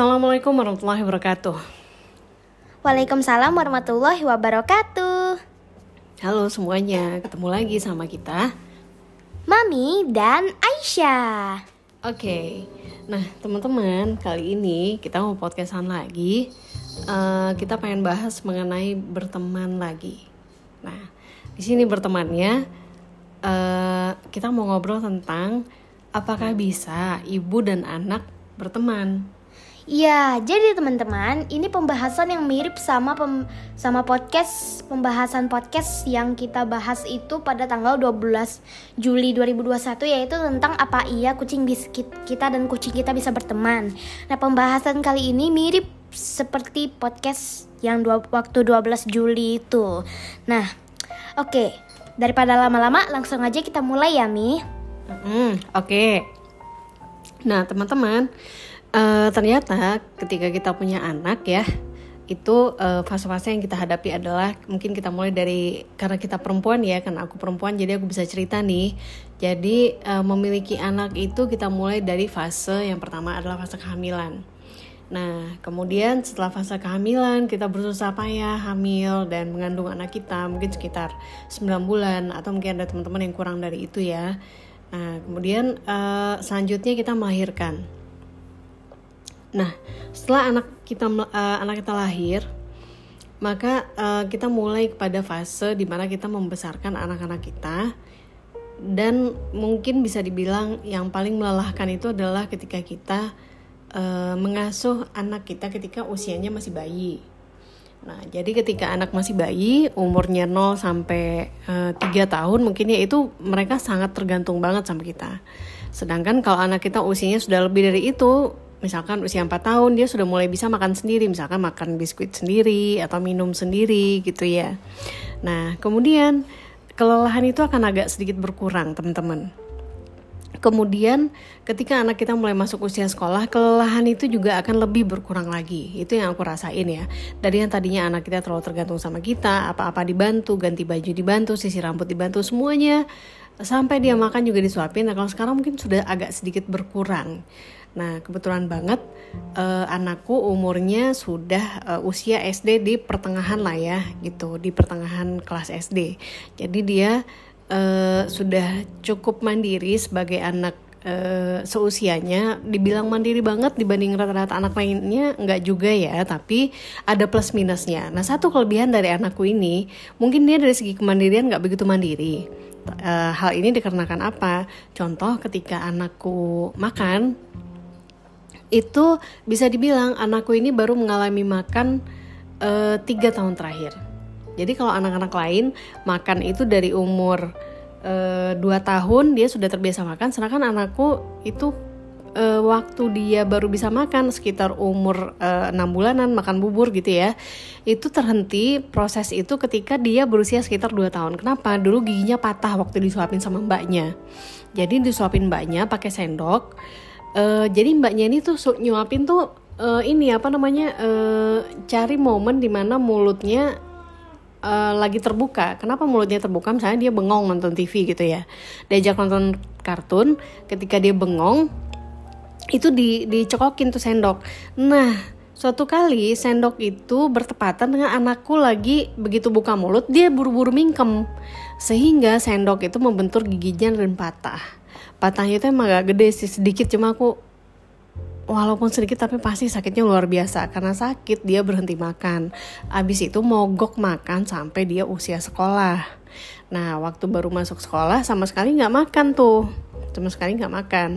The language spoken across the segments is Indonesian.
Assalamualaikum warahmatullahi wabarakatuh. Waalaikumsalam warahmatullahi wabarakatuh. Halo semuanya, ketemu lagi sama kita. Mami dan Aisyah. Oke, nah teman-teman kali ini kita mau podcastan lagi. Uh, kita pengen bahas mengenai berteman lagi. Nah, di sini bertemannya uh, kita mau ngobrol tentang apakah bisa ibu dan anak berteman. Iya, jadi teman-teman, ini pembahasan yang mirip sama pem, sama podcast pembahasan podcast yang kita bahas itu pada tanggal 12 Juli 2021 yaitu tentang apa iya kucing biskit kita dan kucing kita bisa berteman. Nah, pembahasan kali ini mirip seperti podcast yang dua, waktu 12 Juli itu. Nah, oke, okay. daripada lama-lama langsung aja kita mulai ya, Mi. Hmm, oke. Okay. Nah, teman-teman, Uh, ternyata ketika kita punya anak ya itu uh, fase-fase yang kita hadapi adalah mungkin kita mulai dari karena kita perempuan ya karena aku perempuan jadi aku bisa cerita nih jadi uh, memiliki anak itu kita mulai dari fase yang pertama adalah fase kehamilan Nah, kemudian setelah fase kehamilan, kita berusaha payah hamil dan mengandung anak kita mungkin sekitar 9 bulan atau mungkin ada teman-teman yang kurang dari itu ya. Nah, kemudian uh, selanjutnya kita melahirkan. Nah, setelah anak kita uh, anak kita lahir, maka uh, kita mulai kepada fase di mana kita membesarkan anak-anak kita dan mungkin bisa dibilang yang paling melelahkan itu adalah ketika kita uh, mengasuh anak kita ketika usianya masih bayi. Nah, jadi ketika anak masih bayi, umurnya 0 sampai uh, 3 tahun mungkin ya itu mereka sangat tergantung banget sama kita. Sedangkan kalau anak kita usianya sudah lebih dari itu, misalkan usia 4 tahun dia sudah mulai bisa makan sendiri misalkan makan biskuit sendiri atau minum sendiri gitu ya nah kemudian kelelahan itu akan agak sedikit berkurang teman-teman Kemudian ketika anak kita mulai masuk usia sekolah, kelelahan itu juga akan lebih berkurang lagi. Itu yang aku rasain ya. Dari yang tadinya anak kita terlalu tergantung sama kita, apa-apa dibantu, ganti baju dibantu, sisir rambut dibantu, semuanya sampai dia makan juga disuapin. Nah kalau sekarang mungkin sudah agak sedikit berkurang. Nah, kebetulan banget uh, anakku umurnya sudah uh, usia SD di pertengahan lah ya, gitu, di pertengahan kelas SD. Jadi dia uh, sudah cukup mandiri sebagai anak uh, seusianya. Dibilang mandiri banget dibanding rata-rata anak lainnya, enggak juga ya, tapi ada plus minusnya. Nah, satu kelebihan dari anakku ini, mungkin dia dari segi kemandirian nggak begitu mandiri. Uh, hal ini dikarenakan apa? Contoh ketika anakku makan, itu bisa dibilang anakku ini baru mengalami makan eh, tiga tahun terakhir. Jadi kalau anak-anak lain makan itu dari umur uh, 2 tahun dia sudah terbiasa makan, sedangkan anakku itu uh, waktu dia baru bisa makan sekitar umur enam 6 bulanan makan bubur gitu ya. Itu terhenti proses itu ketika dia berusia sekitar 2 tahun. Kenapa? Dulu giginya patah waktu disuapin sama mbaknya. Jadi disuapin mbaknya pakai sendok uh, jadi mbaknya ini tuh nyuapin tuh uh, ini apa namanya uh, cari momen di mana mulutnya uh, lagi terbuka. Kenapa mulutnya terbuka? Misalnya dia bengong nonton TV gitu ya. Diajak nonton kartun, ketika dia bengong itu di dicokokin tuh sendok. Nah, suatu kali sendok itu bertepatan dengan anakku lagi begitu buka mulut, dia buru-buru mingkem. Sehingga sendok itu membentur giginya dan patah patahnya itu emang agak gede sih sedikit. Cuma aku walaupun sedikit tapi pasti sakitnya luar biasa. Karena sakit dia berhenti makan. Abis itu mogok makan sampai dia usia sekolah. Nah waktu baru masuk sekolah sama sekali nggak makan tuh. Sama sekali nggak makan.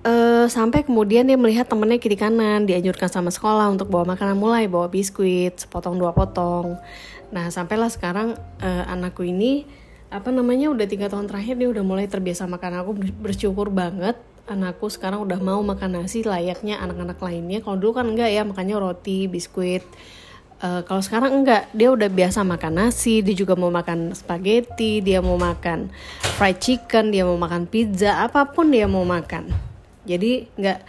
Uh, sampai kemudian dia melihat temennya kiri kanan dianjurkan sama sekolah untuk bawa makanan mulai bawa biskuit sepotong dua potong. Nah sampailah sekarang uh, anakku ini apa namanya udah tiga tahun terakhir dia udah mulai terbiasa makan. Aku bersyukur banget anakku sekarang udah mau makan nasi layaknya anak-anak lainnya. Kalau dulu kan enggak ya makannya roti biskuit. Uh, kalau sekarang enggak. Dia udah biasa makan nasi dia juga mau makan spaghetti dia mau makan fried chicken dia mau makan pizza apa pun dia mau makan. Jadi enggak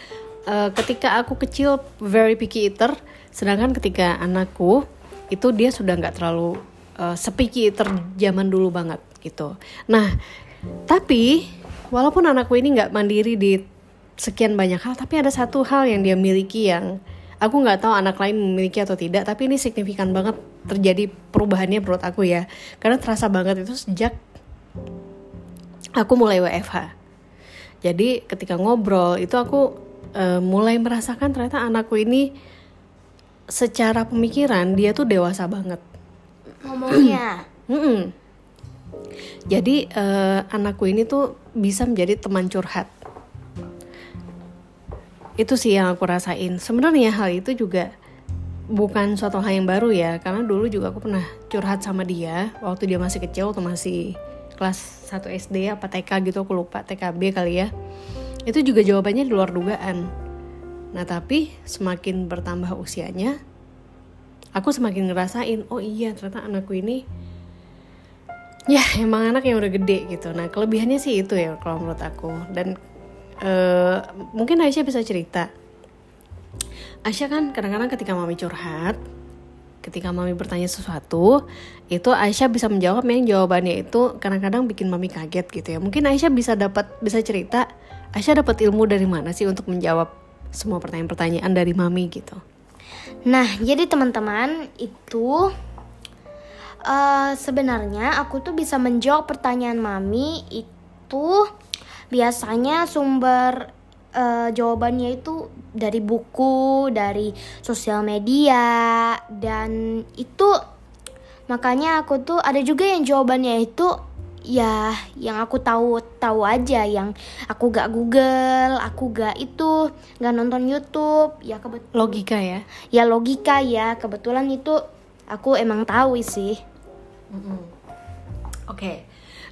uh, ketika aku kecil very picky eater. Sedangkan ketika anakku itu dia sudah nggak terlalu uh, sepiki eater zaman dulu banget gitu. Nah, tapi walaupun anakku ini nggak mandiri di sekian banyak hal tapi ada satu hal yang dia miliki yang aku nggak tahu anak lain memiliki atau tidak tapi ini signifikan banget terjadi perubahannya menurut aku ya. Karena terasa banget itu sejak aku mulai WFH jadi ketika ngobrol itu aku uh, mulai merasakan ternyata anakku ini secara pemikiran dia tuh dewasa banget. Ngomongnya jadi uh, anakku ini tuh bisa menjadi teman curhat. Itu sih yang aku rasain. Sebenarnya hal itu juga bukan suatu hal yang baru ya karena dulu juga aku pernah curhat sama dia waktu dia masih kecil atau masih kelas 1 SD apa TK gitu aku lupa TKB kali ya. Itu juga jawabannya di luar dugaan. Nah tapi semakin bertambah usianya aku semakin ngerasain oh iya ternyata anakku ini ya emang anak yang udah gede gitu. Nah kelebihannya sih itu ya kalau menurut aku. Dan uh, mungkin Aisyah bisa cerita. Aisyah kan kadang-kadang ketika mami curhat ketika mami bertanya sesuatu itu Aisyah bisa menjawab yang jawabannya itu kadang-kadang bikin mami kaget gitu ya. Mungkin Aisyah bisa dapat bisa cerita Aisyah dapat ilmu dari mana sih untuk menjawab semua pertanyaan-pertanyaan dari mami gitu? Nah jadi teman-teman itu uh, sebenarnya aku tuh bisa menjawab pertanyaan mami itu biasanya sumber uh, jawabannya itu dari buku, dari sosial media dan itu makanya aku tuh ada juga yang jawabannya itu ya yang aku tahu tahu aja yang aku gak Google, aku gak itu gak nonton YouTube ya kebetulan logika ya ya logika ya kebetulan itu aku emang tahu sih. Oke, okay.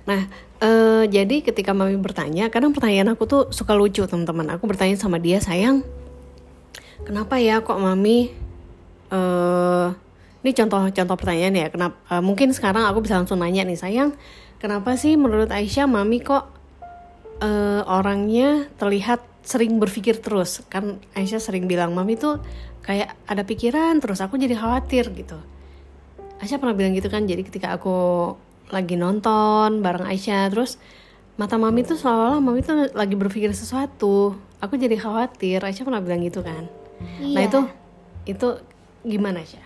nah Uh, jadi ketika mami bertanya, kadang pertanyaan aku tuh suka lucu teman-teman. Aku bertanya sama dia, sayang, kenapa ya kok mami? Uh, ini contoh-contoh pertanyaan ya. Kenapa? Uh, mungkin sekarang aku bisa langsung nanya nih, sayang, kenapa sih menurut Aisyah mami kok uh, orangnya terlihat sering berpikir terus? Kan Aisyah sering bilang mami tuh kayak ada pikiran terus. Aku jadi khawatir gitu. Aisyah pernah bilang gitu kan. Jadi ketika aku lagi nonton bareng Aisyah terus mata mami tuh seolah-olah mami tuh lagi berpikir sesuatu aku jadi khawatir Aisyah pernah bilang gitu kan nah, iya. nah itu itu gimana sih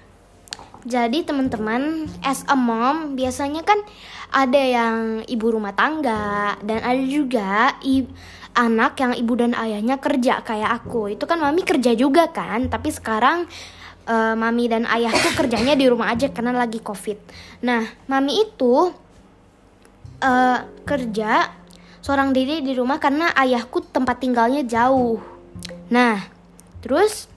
jadi teman-teman as a mom biasanya kan ada yang ibu rumah tangga dan ada juga i anak yang ibu dan ayahnya kerja kayak aku itu kan mami kerja juga kan tapi sekarang uh, mami dan ayah tuh kerjanya di rumah aja karena lagi covid. Nah, mami itu uh, kerja seorang diri di rumah karena ayahku tempat tinggalnya jauh. Nah, terus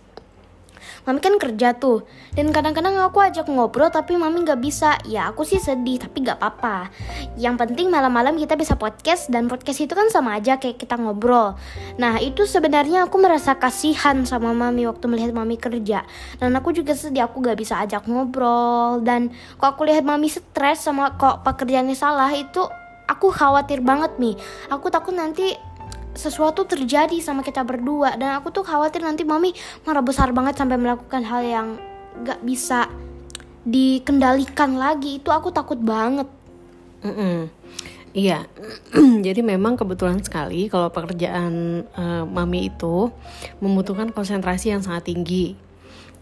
mami kan kerja tuh. Dan kadang-kadang aku ajak ngobrol tapi mami nggak bisa. Ya aku sih sedih tapi nggak apa-apa. Yang penting malam-malam kita bisa podcast dan podcast itu kan sama aja kayak kita ngobrol. Nah itu sebenarnya aku merasa kasihan sama mami waktu melihat mami kerja. Dan aku juga sedih aku nggak bisa ajak ngobrol. Dan kok aku lihat mami stres sama kok pekerjaannya salah itu aku khawatir banget nih aku takut nanti sesuatu terjadi sama kita berdua. Dan aku tuh khawatir nanti mami marah besar banget sampai melakukan hal yang gak bisa dikendalikan lagi. Itu aku takut banget. Mm -mm. Iya, jadi memang kebetulan sekali kalau pekerjaan uh, mami itu membutuhkan konsentrasi yang sangat tinggi.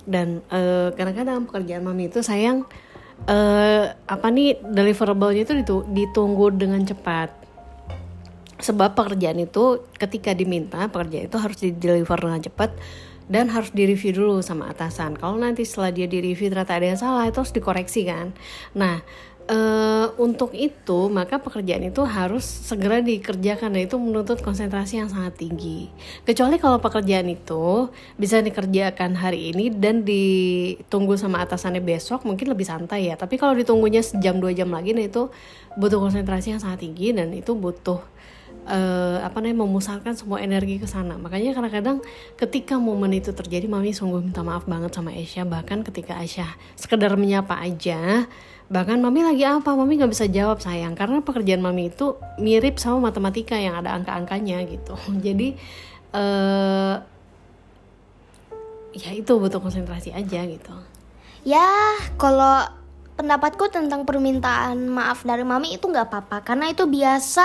Dan uh, kadang-kadang pekerjaan mami itu sayang uh, apa nih deliverable-nya itu ditunggu dengan cepat sebab pekerjaan itu ketika diminta pekerjaan itu harus di deliver dengan cepat dan harus direview dulu sama atasan. Kalau nanti setelah dia direview ternyata ada yang salah itu harus dikoreksi kan. Nah Uh, untuk itu maka pekerjaan itu harus segera dikerjakan dan itu menuntut konsentrasi yang sangat tinggi. Kecuali kalau pekerjaan itu bisa dikerjakan hari ini dan ditunggu sama atasannya besok mungkin lebih santai ya. Tapi kalau ditunggunya sejam dua jam lagi nah itu butuh konsentrasi yang sangat tinggi dan itu butuh uh, apa namanya memusatkan semua energi ke sana. Makanya kadang-kadang ketika momen itu terjadi mami sungguh minta maaf banget sama Aisyah. Bahkan ketika Aisyah sekedar menyapa aja bahkan mami lagi apa mami nggak bisa jawab sayang. Karena pekerjaan mami itu mirip sama matematika yang ada angka-angkanya gitu. Jadi uh, ya itu butuh konsentrasi aja gitu. Ya kalau pendapatku tentang permintaan maaf dari mami itu nggak apa-apa. Karena itu biasa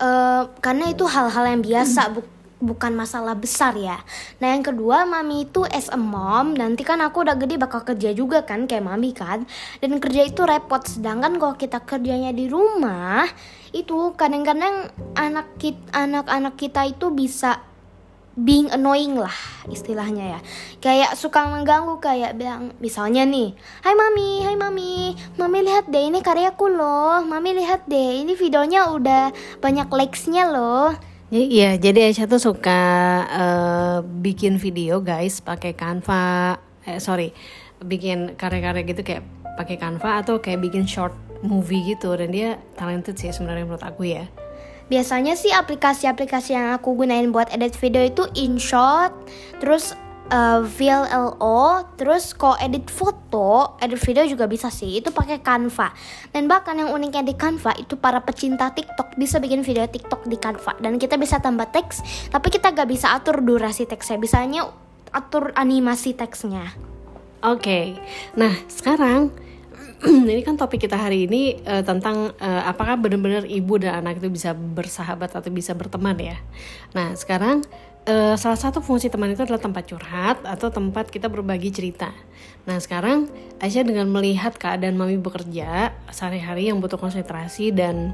uh, karena itu hal-hal yang biasa bu bukan masalah besar ya. Nah yang kedua mami itu as a mom nanti kan aku udah gede bakal kerja juga kan kayak mami kan. Dan kerja itu repot sedangkan kalau kita kerjanya di rumah itu kadang-kadang anak kita anak-anak kita itu bisa being annoying lah istilahnya ya. Kayak suka mengganggu kayak bilang misalnya nih Hai mami Hai mami mami lihat deh ini karyaku loh mami lihat deh ini videonya udah banyak likesnya loh. Iya, jadi Aisyah tuh suka uh, bikin video guys pakai Canva, eh sorry, bikin karya-karya gitu kayak pakai Canva atau kayak bikin short movie gitu. Dan dia talented sih sebenarnya menurut aku ya. Biasanya sih aplikasi-aplikasi yang aku gunain buat edit video itu InShot, terus uh, VLLO, terus kalau edit foto, edit video juga bisa sih. Itu pakai Canva. Dan bahkan yang uniknya di Canva itu para pecinta TikTok bisa bikin video TikTok di Canva dan kita bisa tambah teks, tapi kita gak bisa atur durasi teksnya. Bisanya atur animasi teksnya. Oke. Okay. Nah, sekarang ini kan topik kita hari ini uh, tentang uh, apakah benar-benar ibu dan anak itu bisa bersahabat atau bisa berteman ya. Nah sekarang uh, salah satu fungsi teman itu adalah tempat curhat atau tempat kita berbagi cerita. Nah sekarang Aisyah dengan melihat keadaan mami bekerja sehari-hari yang butuh konsentrasi dan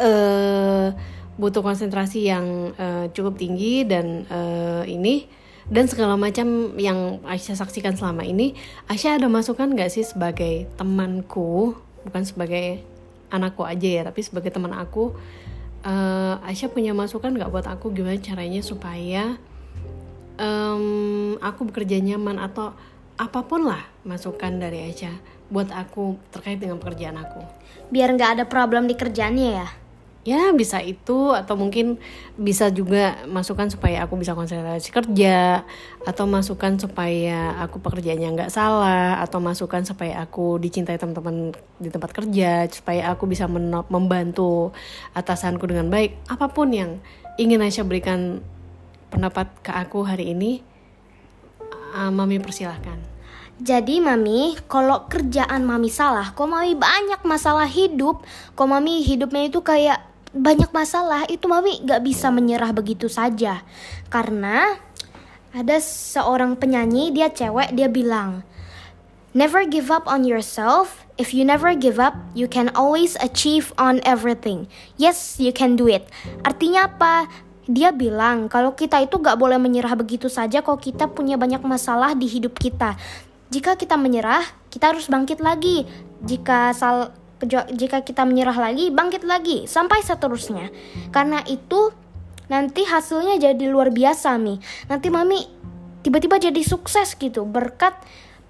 uh, butuh konsentrasi yang uh, cukup tinggi dan uh, ini dan segala macam yang Aisyah saksikan selama ini Aisyah ada masukan gak sih sebagai temanku? Bukan sebagai anakku aja ya tapi sebagai teman aku uh, Aisyah punya masukan gak buat aku gimana caranya supaya um, aku bekerja nyaman atau apa pun lah masukan dari Aisyah buat aku terkait dengan pekerjaan aku? Biar nggak ada problem di kerjaannya ya ya bisa itu atau mungkin bisa juga masukan supaya aku bisa konsentrasi kerja atau masukan supaya aku pekerjaannya nggak salah atau masukan supaya aku dicintai teman-teman di tempat kerja supaya aku bisa membantu atasanku dengan baik. Apa pun yang ingin Aisyah berikan pendapat ke aku hari ini uh, mami persilahkan. Jadi mami, kalau kerjaan mami salah, kok mami banyak masalah hidup, kok mami hidupnya itu kayak banyak masalah itu mami gak bisa menyerah begitu saja. Karena ada seorang penyanyi dia cewek dia bilang never give up on yourself. If you never give up you can always achieve on everything. Yes you can do it. Artinya apa? Dia bilang kalau kita itu gak boleh menyerah begitu saja kalau kita punya banyak masalah di hidup kita. Jika kita menyerah kita harus bangkit lagi. Jika sal jika kita menyerah lagi, bangkit lagi sampai seterusnya. Karena itu nanti hasilnya jadi luar biasa mi. Nanti mami tiba-tiba jadi sukses gitu berkat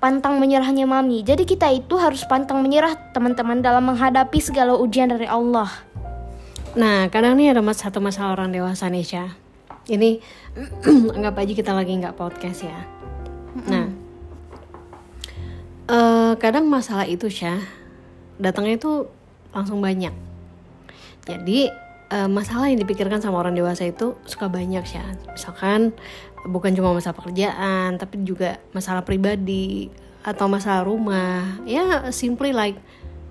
pantang menyerahnya mami. Jadi kita itu harus pantang menyerah teman-teman dalam menghadapi segala ujian dari Allah. Nah, kadang nih ada mas satu masalah orang dewasa nih, Syah. Ini anggap aja kita lagi nggak podcast ya. Nah, uh, kadang masalah itu, Syah, datangnya itu langsung banyak. Jadi uh, masalah yang dipikirkan sama orang dewasa itu suka banyak sih misalkan bukan cuma masalah pekerjaan tapi juga masalah pribadi atau masalah rumah. Ya simply like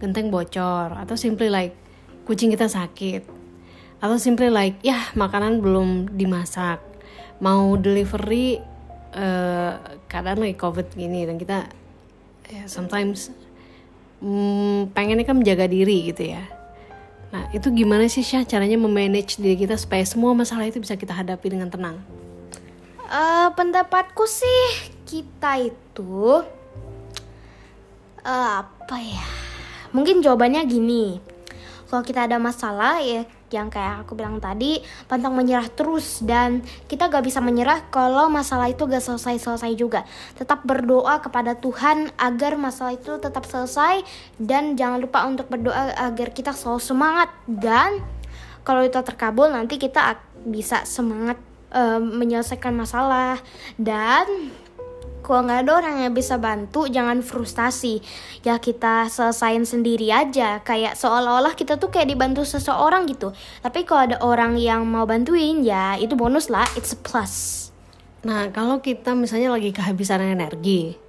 genteng bocor atau simply like kucing kita sakit atau simply like ya makanan belum dimasak mau delivery uh, keadaan lagi covid gini dan kita ya sometimes hmm, pengennya kan menjaga diri gitu ya. Nah itu gimana sih Syah caranya memanage diri kita supaya semua masalah itu bisa kita hadapi dengan tenang? Uh, pendapatku sih kita itu uh, apa ya? Mungkin jawabannya gini. Kalau kita ada masalah ya yang kayak aku bilang tadi pantang menyerah terus dan kita gak bisa menyerah kalau masalah itu gak selesai-selesai juga. Tetap berdoa kepada Tuhan agar masalah itu tetap selesai dan jangan lupa untuk berdoa agar kita selalu semangat dan kalau itu terkabul nanti kita bisa semangat uh, menyelesaikan masalah dan kalau nggak ada orang yang bisa bantu jangan frustasi. Ya kita selesain sendiri aja. Kayak seolah-olah kita tuh kayak dibantu seseorang gitu. Tapi kalau ada orang yang mau bantuin ya itu bonus lah. It's a plus. Nah kalau kita misalnya lagi kehabisan energi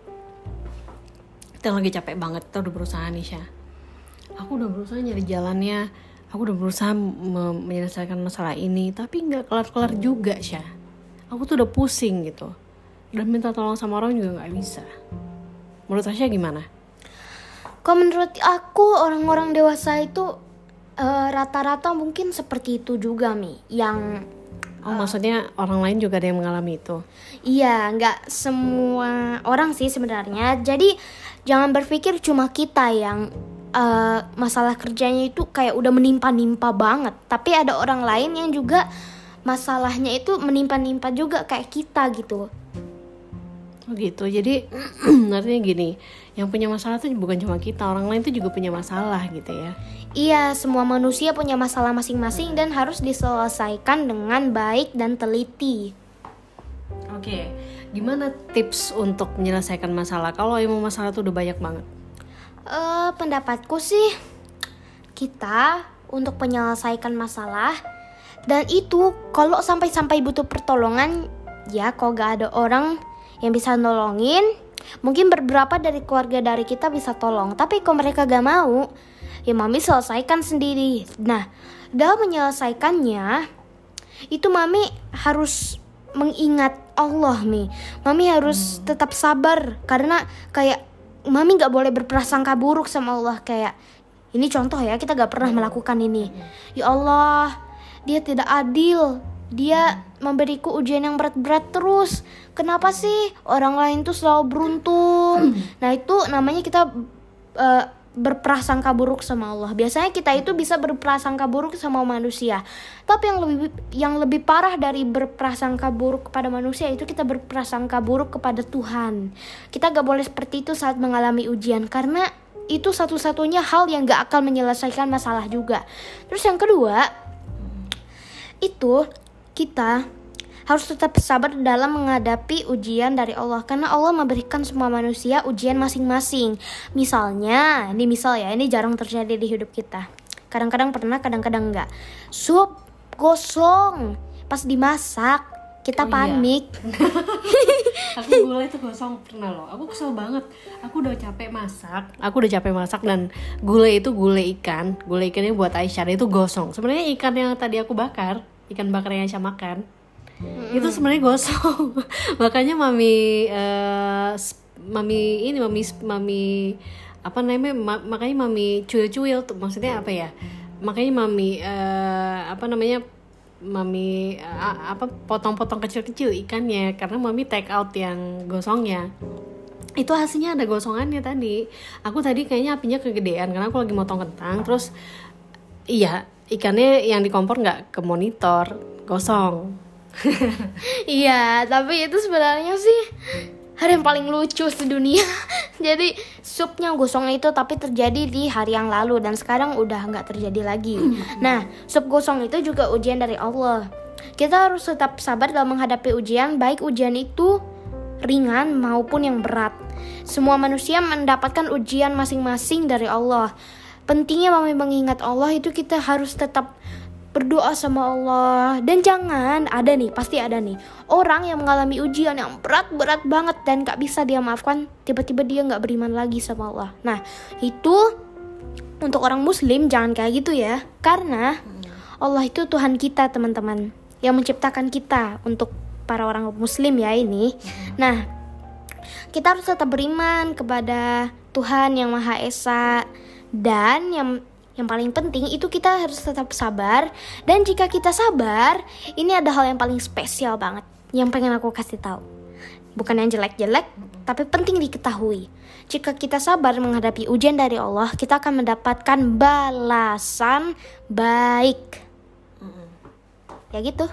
kita lagi capek banget kita udah berusaha nih Syah aku udah berusaha nyari jalannya. Aku udah berusaha me- menyelesaikan masalah ini. Tapi nggak kelar-kelar juga Syah aku tuh udah pusing gitu dan minta tolong sama orang juga nggak bisa menurut Tasya gimana Kalau menurut aku orang-orang dewasa itu eh, rata-rata mungkin seperti itu juga mi, yang oh maksudnya orang lain juga ada yang mengalami itu Iya, nggak semua orang sih sebenarnya. Jadi jangan berpikir cuma kita yang eh, masalah kerjanya itu kayak udah menimpa-nimpa banget. Tapi ada orang lain yang juga masalahnya itu menimpa-nimpa juga kayak kita gitu. Oh gitu, jadi artinya gini, yang punya masalah tuh bukan cuma kita, orang lain tuh juga punya masalah gitu ya. Iya, semua manusia punya masalah masing-masing dan harus diselesaikan dengan baik dan teliti. Oke, gimana tips untuk menyelesaikan masalah? Kalau emang masalah tuh udah banyak banget. Eh, pendapatku sih kita untuk menyelesaikan masalah dan itu kalau sampai-sampai butuh pertolongan ya kalau gak ada orang yang bisa nolongin mungkin beberapa dari keluarga dari kita bisa tolong. Tapi kalau mereka gak mau? Ya mami selesaikan sendiri. Nah dalam menyelesaikannya itu mami harus mengingat Allah nih mami harus tetap sabar karena kayak mami nggak boleh berprasangka buruk sama Allah. Kayak ini contoh ya kita gak pernah melakukan ini. Ya Allah dia tidak adil dia memberiku ujian yang berat-berat terus. Kenapa sih orang lain tuh selalu beruntung? Nah itu namanya kita eh, berprasangka buruk sama Allah. Biasanya kita itu bisa berprasangka buruk sama manusia. Tapi yang lebih yang lebih parah dari berprasangka buruk kepada manusia itu kita berprasangka buruk kepada Tuhan. Kita gak boleh seperti itu saat mengalami ujian karena itu satu-satunya hal yang gak akan menyelesaikan masalah juga. Terus yang kedua itu kita harus tetap sabar dalam menghadapi ujian dari Allah karena Allah memberikan semua manusia ujian masing-masing. Misalnya, ini misal ya, ini jarang terjadi di hidup kita. Kadang-kadang pernah, kadang-kadang enggak. Sup gosong pas dimasak kita Oh iya. panik. Aku gulai tuh gosong pernah loh. Aku kesel banget. Aku udah capek masak. Aku udah capek masak dan gulai itu gulai ikan. Gulai ikannya buat Aisyah itu gosong. Sebenarnya ikan yang tadi aku bakar, ikan bakar yang Aisyah makan, itu sebenarnya gosong. Makanya mami, s- mami ini mami mami apa namanya? ma- makanya mami cuil-cuil tuh maksudnya apa ya? Makanya mami eh, apa namanya? mami a- apa potong-potong kecil-kecil ikannya karena mami take out yang gosongnya itu hasilnya ada gosongannya tadi aku tadi kayaknya apinya kegedean karena aku lagi motong kentang terus iya ikannya yang di kompor nggak ke monitor gosong Iya, tapi itu sebenarnya sih hari yang paling lucu sedunia. Jadi supnya gosong itu tapi terjadi di hari yang lalu dan sekarang udah nggak terjadi lagi. Nah, sup gosong itu juga ujian dari Allah. Kita harus tetap sabar dalam menghadapi ujian, baik ujian itu ringan maupun yang berat. Semua manusia mendapatkan ujian masing-masing dari Allah. Pentingnya mami mengingat Allah itu kita harus tetap berdoa sama Allah. Dan jangan ada nih pasti ada nih orang yang mengalami ujian yang berat-berat banget dan gak bisa dia maafkan tiba-tiba dia nggak beriman lagi sama Allah. Nah itu untuk orang muslim jangan kayak gitu ya. Karena Allah itu Tuhan kita teman-teman yang menciptakan kita untuk para orang muslim ya ini. Nah kita harus tetap beriman kepada Tuhan yang Maha Esa dan yang yang paling penting itu kita harus tetap sabar. Dan jika kita sabar ini ada hal yang paling spesial banget yang pengen aku kasih tahu. Bukan yang jelek-jelek tapi penting diketahui. Jika kita sabar menghadapi ujian dari Allah kita akan mendapatkan balasan baik. Ya gitu.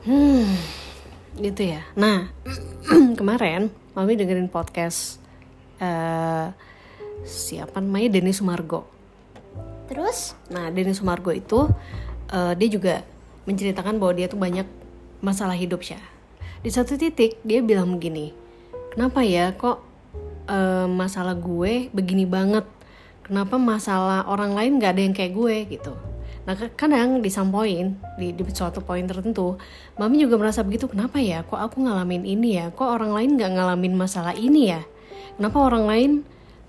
Hmm, gitu ya. Nah, kemarin mami dengerin podcast eh siapa namanya Denny Sumargo. terus Nah, Denny Sumargo itu eh, dia juga menceritakan bahwa dia tuh banyak masalah hidup ya. Di satu titik dia bilang begini, kenapa ya kok eh, masalah gue begini banget? Kenapa masalah orang lain gak ada yang kayak gue gitu? Nah ka- kadang di some point, di, di suatu poin tertentu, mami juga merasa begitu. Kenapa ya? Kok aku ngalamin ini ya? Kok orang lain gak ngalamin masalah ini ya? Kenapa orang lain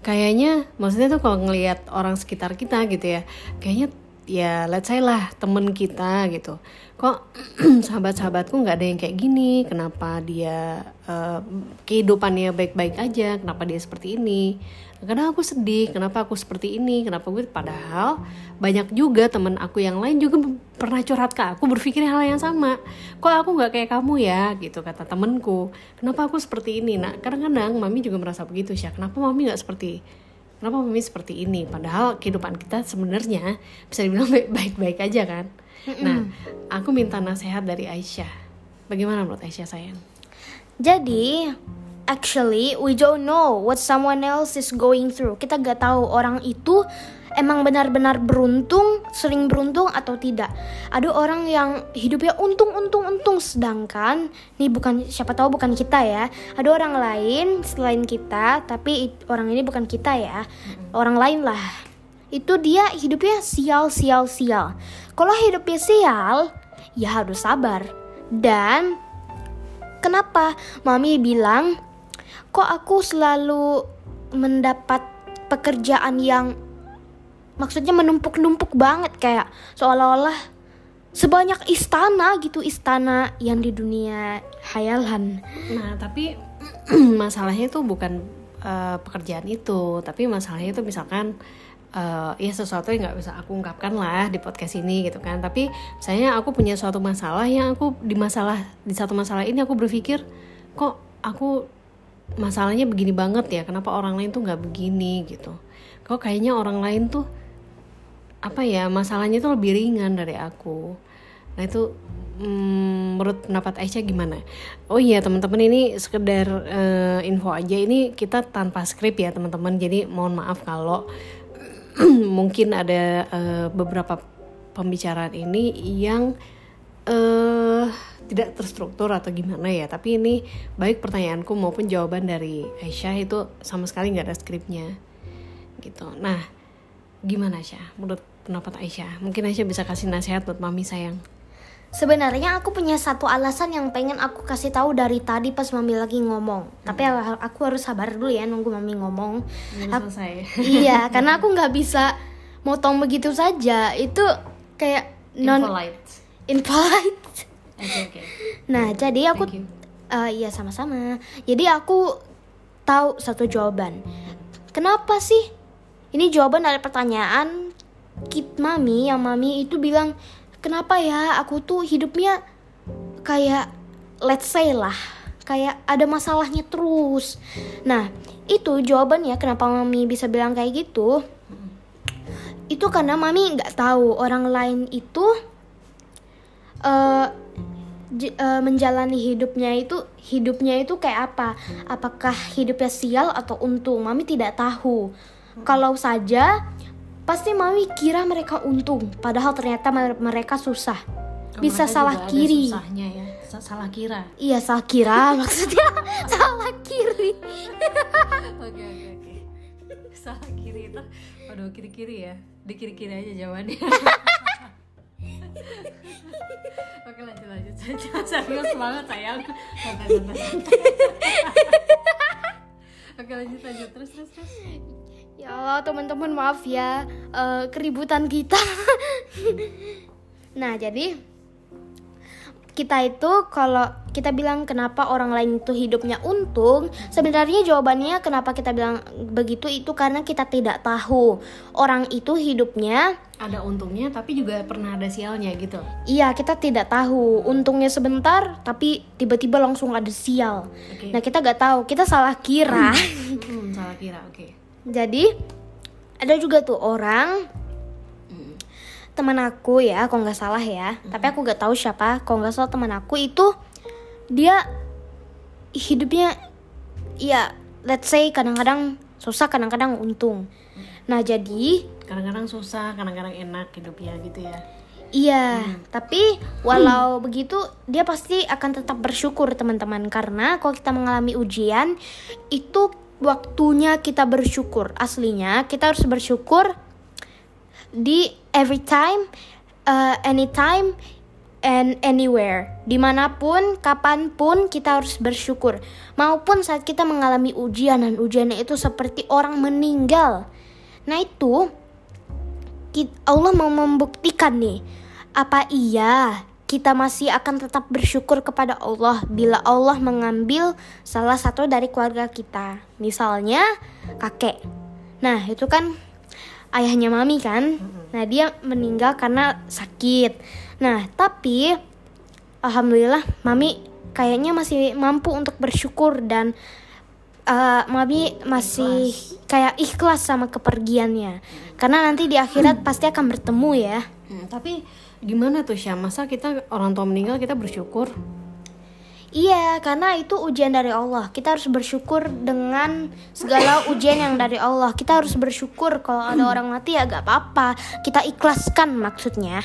kayaknya maksudnya tuh kalau ngelihat orang sekitar kita gitu ya kayaknya ya let's say lah temen kita gitu. Kok sahabat-sahabatku nggak ada yang kayak gini? Kenapa dia uh, kehidupannya baik-baik aja? Kenapa dia seperti ini? Kadang aku sedih kenapa aku seperti ini? Kenapa gue? Padahal banyak juga temen aku yang lain juga pernah curhat ke aku berpikir hal yang sama. Kok aku nggak kayak kamu ya? Gitu kata temenku. Kenapa aku seperti ini? Nah kadang-kadang mami juga merasa begitu sih kenapa mami nggak seperti kenapa mami seperti ini? Padahal kehidupan kita sebenarnya bisa dibilang baik-baik aja kan? Nah aku minta nasihat dari Aisyah. Bagaimana menurut Aisyah sayang? Jadi actually we don't know what someone else is going through. Kita gak tahu orang itu emang benar-benar beruntung, sering beruntung atau tidak. Ada orang yang hidupnya untung-untung-untung sedangkan nih bukan siapa tahu bukan kita ya. Ada orang lain selain kita, tapi orang ini bukan kita ya. Orang lain lah. Itu dia hidupnya sial-sial-sial. Kalau hidupnya sial, ya harus sabar. Dan kenapa mami bilang kok aku selalu mendapat pekerjaan yang maksudnya menumpuk-numpuk banget kayak seolah-olah sebanyak istana gitu istana yang di dunia hayalan. Nah tapi masalahnya itu bukan uh, pekerjaan itu, tapi masalahnya itu misalkan uh, ya sesuatu yang nggak bisa aku ungkapkan lah di podcast ini gitu kan. Tapi misalnya aku punya suatu masalah yang aku di masalah di satu masalah ini aku berpikir kok aku masalahnya begini banget ya kenapa orang lain tuh nggak begini gitu kok kayaknya orang lain tuh apa ya masalahnya tuh lebih ringan dari aku. Nah itu hmm, menurut pendapat Aisyah gimana? Oh iya teman-teman ini sekedar uh, info aja. Ini kita tanpa skrip ya teman-teman. Jadi mohon maaf kalau mungkin ada uh, beberapa pembicaraan ini yang uh, tidak terstruktur atau gimana ya. Tapi ini baik pertanyaanku maupun jawaban dari Aisyah itu sama sekali nggak ada skripnya. Gitu. Nah gimana Aisyah? Menurut pendapat Aisyah mungkin Aisyah bisa kasih nasihat buat mami sayang Sebenarnya aku punya satu alasan yang pengen aku kasih tahu dari tadi pas mami lagi ngomong. Hmm. Tapi aku harus sabar dulu ya nunggu mami ngomong. Aku, selesai. iya, karena aku nggak bisa motong begitu saja. Itu kayak non impolite. Impolite. Okay, Nah, jadi aku uh, iya sama-sama. Jadi aku tahu satu jawaban. Kenapa sih? Ini jawaban dari pertanyaan Kit Mami yang Mami itu bilang, "Kenapa ya aku tuh hidupnya kayak let's say lah, kayak ada masalahnya terus." Nah, itu jawabannya kenapa Mami bisa bilang kayak gitu. Itu karena Mami nggak tahu orang lain itu uh, uh, menjalani hidupnya itu hidupnya itu kayak apa? Apakah hidupnya sial atau untung? Mami tidak tahu. Kalau saja pasti mami kira mereka untung, padahal ternyata mereka susah. Bisa mereka salah kiri. Susahnya ya. Salah kira. Iya, salah kira maksudnya salah kiri. Oke, oke, oke. Salah kiri itu waduh kiri-kiri ya. Di kiri-kiri aja jawabannya. Oke lanjut lanjut saja serius banget sayang. Oke lanjut lanjut terus terus terus. Ya Allah teman-teman maaf ya uh, keributan kita. nah jadi kita itu kalau kita bilang kenapa orang lain itu hidupnya untung, sebenarnya jawabannya kenapa kita bilang begitu itu karena kita tidak tahu orang itu hidupnya ada untungnya tapi juga pernah ada sialnya gitu. Iya, kita tidak tahu. Untungnya sebentar tapi tiba-tiba langsung ada sial. Okay. Nah, kita nggak tahu, kita salah kira. hmm, salah kira, oke. Okay. Jadi ada juga tuh orang teman aku ya kalau nggak salah ya mm-hmm. tapi aku nggak tahu siapa kalau nggak salah teman aku itu dia hidupnya ya let's say kadang-kadang susah kadang-kadang untung nah jadi kadang-kadang susah kadang-kadang enak hidupnya gitu ya Iya, hmm. tapi walau hmm. begitu dia pasti akan tetap bersyukur teman-teman karena kalau kita mengalami ujian itu waktunya kita bersyukur. Aslinya kita harus bersyukur di every time uh, anytime and anywhere. Di mana pun, kapan pun kita harus bersyukur. Maupun saat kita mengalami ujian dan ujiannya itu seperti orang meninggal. Nah itu Allah mau membuktikan nih, apa iya kita masih akan tetap bersyukur kepada Allah bila Allah mengambil salah satu dari keluarga kita. Misalnya kakek. Nah, itu kan ayahnya mami kan. Nah, dia meninggal karena sakit. Nah, tapi alhamdulillah mami kayaknya masih mampu untuk bersyukur dan uh, Mami masih ikhlas. kayak ikhlas sama kepergiannya karena nanti di akhirat hmm. pasti akan bertemu ya hmm, tapi gimana tuh Syah masa kita orang tua meninggal kita bersyukur Iya, karena itu ujian dari Allah. Kita harus bersyukur dengan segala ujian yang dari Allah. Kita harus bersyukur kalau ada orang mati ya gak apa-apa. Kita ikhlaskan maksudnya.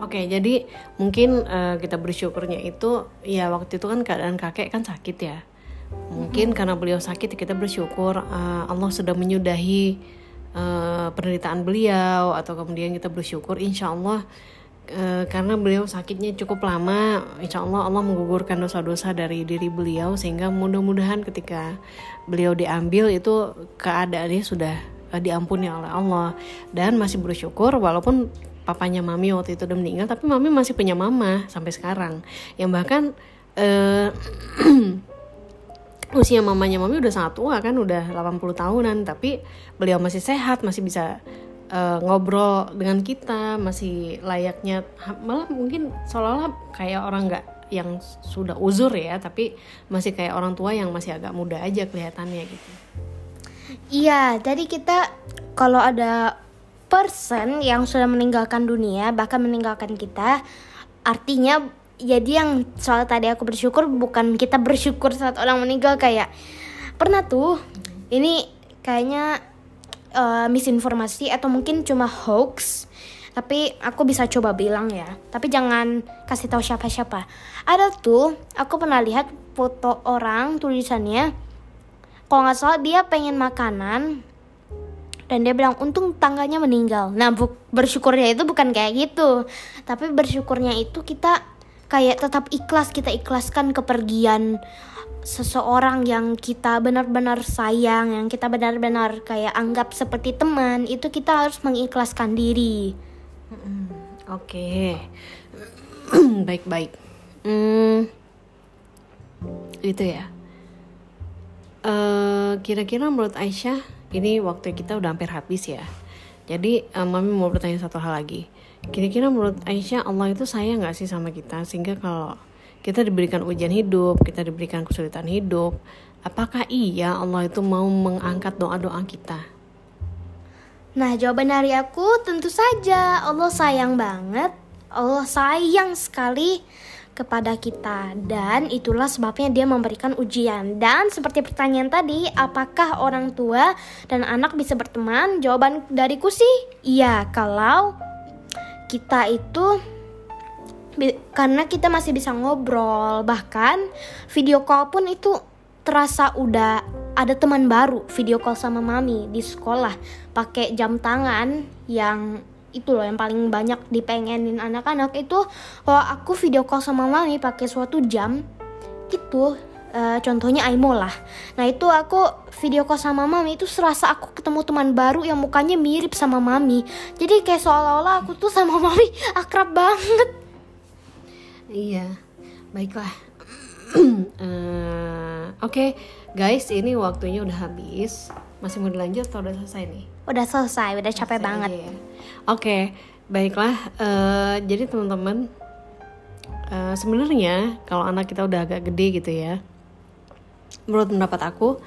Oke, jadi mungkin uh, kita bersyukurnya itu ya waktu itu kan keadaan kakek kan sakit ya mungkin karena beliau sakit kita bersyukur uh, Allah sudah menyudahi uh, penderitaan beliau atau kemudian kita bersyukur insya Allah uh, karena beliau sakitnya cukup lama insya Allah Allah menggugurkan dosa-dosa dari diri beliau sehingga mudah-mudahan ketika beliau diambil itu keadaannya sudah uh, diampuni oleh Allah. Dan masih bersyukur walaupun papanya mami waktu itu udah meninggal tapi mami masih punya mama sampai sekarang. Yang bahkan uh, usia mamanya mami udah sangat tua kan udah 80 tahunan tapi beliau masih sehat masih bisa uh, ngobrol dengan kita masih layaknya malah mungkin seolah-olah kayak orang nggak yang sudah uzur ya tapi masih kayak orang tua yang masih agak muda aja kelihatannya gitu. Iya jadi kita kalau ada person yang sudah meninggalkan dunia bahkan meninggalkan kita artinya jadi yang soal tadi aku bersyukur bukan kita bersyukur saat orang meninggal kayak pernah tuh ini kayaknya uh, misinformasi atau mungkin cuma hoax tapi aku bisa coba bilang ya. Tapi jangan kasih tahu siapa-siapa. Ada tuh aku pernah lihat foto orang tulisannya kalau nggak salah dia pengen makanan dan dia bilang untung tangganya meninggal. Nah bu bersyukurnya itu bukan kayak gitu. Tapi bersyukurnya itu kita kayak tetap ikhlas kita ikhlaskan kepergian seseorang yang kita benar-benar sayang, yang kita benar-benar kayak anggap seperti teman, itu kita harus mengikhlaskan diri. Oke, baik-baik. Hmm, itu ya. Uh, kira-kira menurut Aisyah, ini waktu kita udah hampir habis ya. Jadi, uh, Mami mau bertanya satu hal lagi Kira-kira menurut Aisyah Allah itu sayang gak sih sama kita sehingga kalau kita diberikan ujian hidup, kita diberikan kesulitan hidup, apakah iya Allah itu mau mengangkat doa-doa kita? Nah, jawaban dari aku tentu saja Allah sayang banget. Allah sayang sekali kepada kita dan itulah sebabnya dia memberikan ujian. Dan seperti pertanyaan tadi, apakah orang tua dan anak bisa berteman? Jawaban dariku sih iya, kalau kita itu karena kita masih bisa ngobrol bahkan video call pun itu terasa udah ada teman baru video call sama mami di sekolah pakai jam tangan yang itu loh yang paling banyak dipengenin anak-anak itu kalau aku video call sama mami pakai suatu jam itu uh, contohnya Aimo lah. Nah itu aku video call sama mami itu serasa aku ketemu teman baru yang mukanya mirip sama mami. Jadi kayak seolah-olah aku tuh sama mami akrab banget. Iya, baiklah. uh, Oke, okay, guys, ini waktunya udah habis. Masih mau dilanjut atau udah selesai nih? Udah selesai, udah capek selesai banget. Ya. Oke, okay, baiklah. Uh, jadi teman-teman, uh, sebenarnya kalau anak kita udah agak gede gitu ya, menurut pendapat aku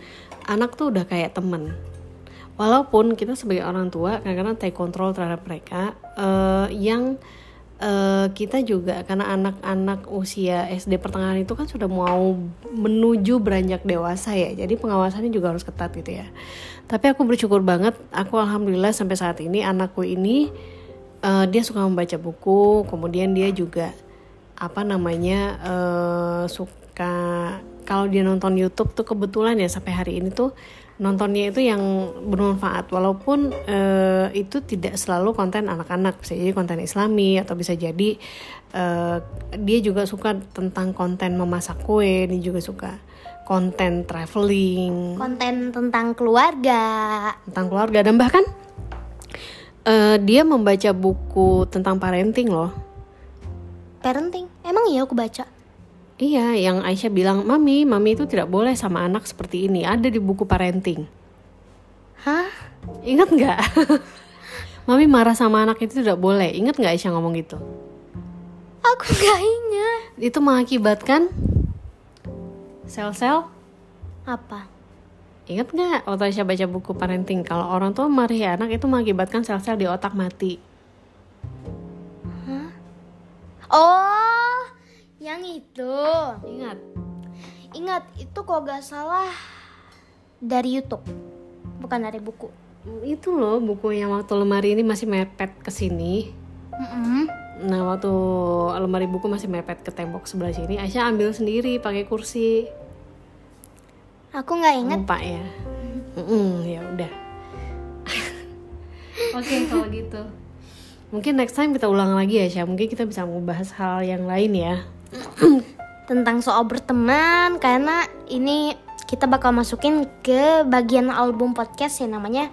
anak tuh udah kayak temen walaupun kita sebagai orang tua kadang-kadang take control terhadap mereka uh, yang uh, kita juga karena anak-anak usia SD pertengahan itu kan sudah mau menuju beranjak dewasa ya. Jadi pengawasannya juga harus ketat gitu ya. Tapi aku bersyukur banget aku alhamdulillah sampai saat ini anakku ini uh, dia suka membaca buku kemudian dia juga apa namanya uh, suka kalau dia nonton YouTube tuh kebetulan ya sampai hari ini tuh nontonnya itu yang bermanfaat. Walaupun uh, itu tidak selalu konten anak-anak bisa jadi konten islami atau bisa jadi uh, dia juga suka tentang konten memasak kue dia juga suka konten traveling. Konten tentang keluarga. Tentang keluarga. Dan bahkan uh, dia membaca buku tentang parenting loh. Parenting? Emang iya aku baca Iya, yang Aisyah bilang, Mami, Mami itu tidak boleh sama anak seperti ini. Ada di buku parenting. Hah? Ingat nggak? Mami marah sama anak itu tidak boleh. Ingat nggak Aisyah ngomong gitu? Aku nggak ingat. Itu mengakibatkan sel-sel apa? Ingat nggak waktu Aisyah baca buku parenting kalau orang tua marahi anak itu mengakibatkan sel-sel di otak mati. Hah? Oh, yang itu. Ingat. Ingat, itu kok gak salah dari YouTube. Bukan dari buku. Itu loh buku yang waktu lemari ini masih mepet ke sini. Mm -mm. Nah, waktu lemari buku masih mepet ke tembok sebelah sini, Aisyah ambil sendiri pakai kursi. Aku nggak ingat. Lupa ya. Mm -mm, ya udah. Oke, okay, kalau gitu. Mungkin next time kita ulang lagi ya, Syah. Mungkin kita bisa membahas hal yang lain ya. tentang soal berteman karena ini kita bakal masukin ke bagian album podcast yang namanya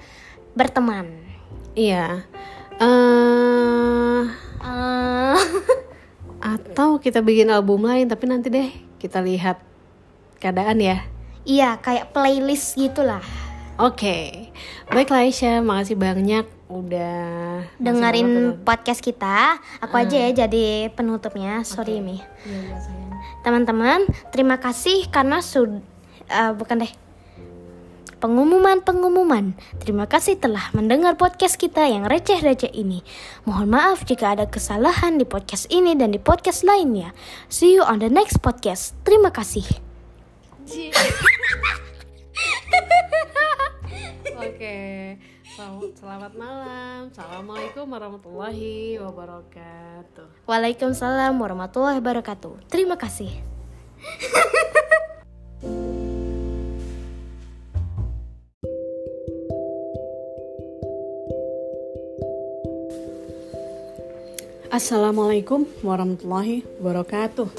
berteman. Iya. Uh, uh, atau kita bikin album lain tapi nanti deh kita lihat keadaan ya. Iya, kayak playlist gitulah. Oke. Okay. Baiklah Aisyah, makasih banyak udah dengerin podcast kita. Aku uh. aja ya jadi penutupnya. Sorry okay. Mi. Iya, Teman-teman, terima kasih karena sudah uh, bukan deh. Pengumuman-pengumuman. Terima kasih telah mendengar podcast kita yang receh-receh ini. Mohon maaf jika ada kesalahan di podcast ini dan di podcast lainnya. See you on the next podcast. Terima kasih. Oke, selamat malam. Assalamualaikum warahmatullahi wabarakatuh. Waalaikumsalam warahmatullahi wabarakatuh. Terima kasih. Assalamualaikum warahmatullahi wabarakatuh.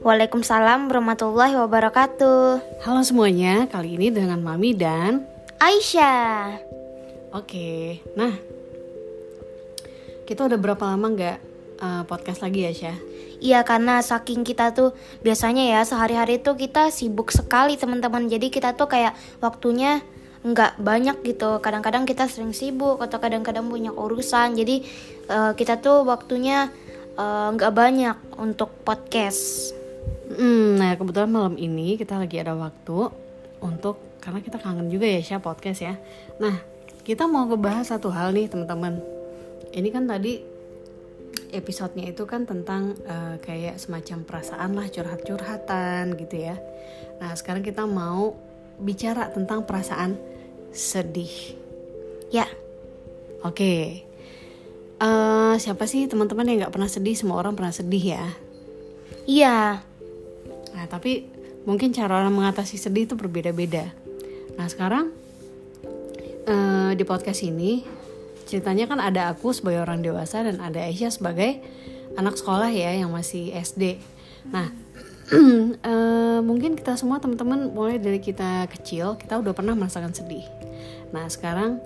Waalaikumsalam warahmatullahi wabarakatuh. Halo semuanya, kali ini dengan Mami dan Aisyah. Oke, nah kita udah berapa lama nggak uh, podcast lagi ya Syah? Iya karena saking kita tuh biasanya ya sehari-hari tuh kita sibuk sekali teman-teman. Jadi kita tuh kayak waktunya nggak banyak gitu. Kadang-kadang kita sering sibuk atau kadang-kadang punya urusan. Jadi uh, kita tuh waktunya eh, nggak uh, banyak untuk podcast. Hmm, nah kebetulan malam ini kita lagi ada waktu untuk karena kita kangen juga ya Syah podcast ya nah kita mau ngebahas satu hal nih teman-teman. Ini kan tadi episodenya itu kan tentang uh, kayak semacam perasaan lah curhat-curhatan gitu ya. Nah sekarang kita mau bicara tentang perasaan sedih. Ya. Oke. Okay. uh, eh, siapa sih teman-teman yang nggak pernah sedih? Semua orang pernah sedih ya? Iya. Nah tapi mungkin cara orang mengatasi sedih itu berbeda-beda. Nah sekarang uh, di podcast ini ceritanya kan ada aku sebagai orang dewasa dan ada Aisyah sebagai anak sekolah ya yang masih SD. Nah uh, mungkin kita semua teman-teman mulai dari kita kecil kita udah pernah merasakan sedih. Nah sekarang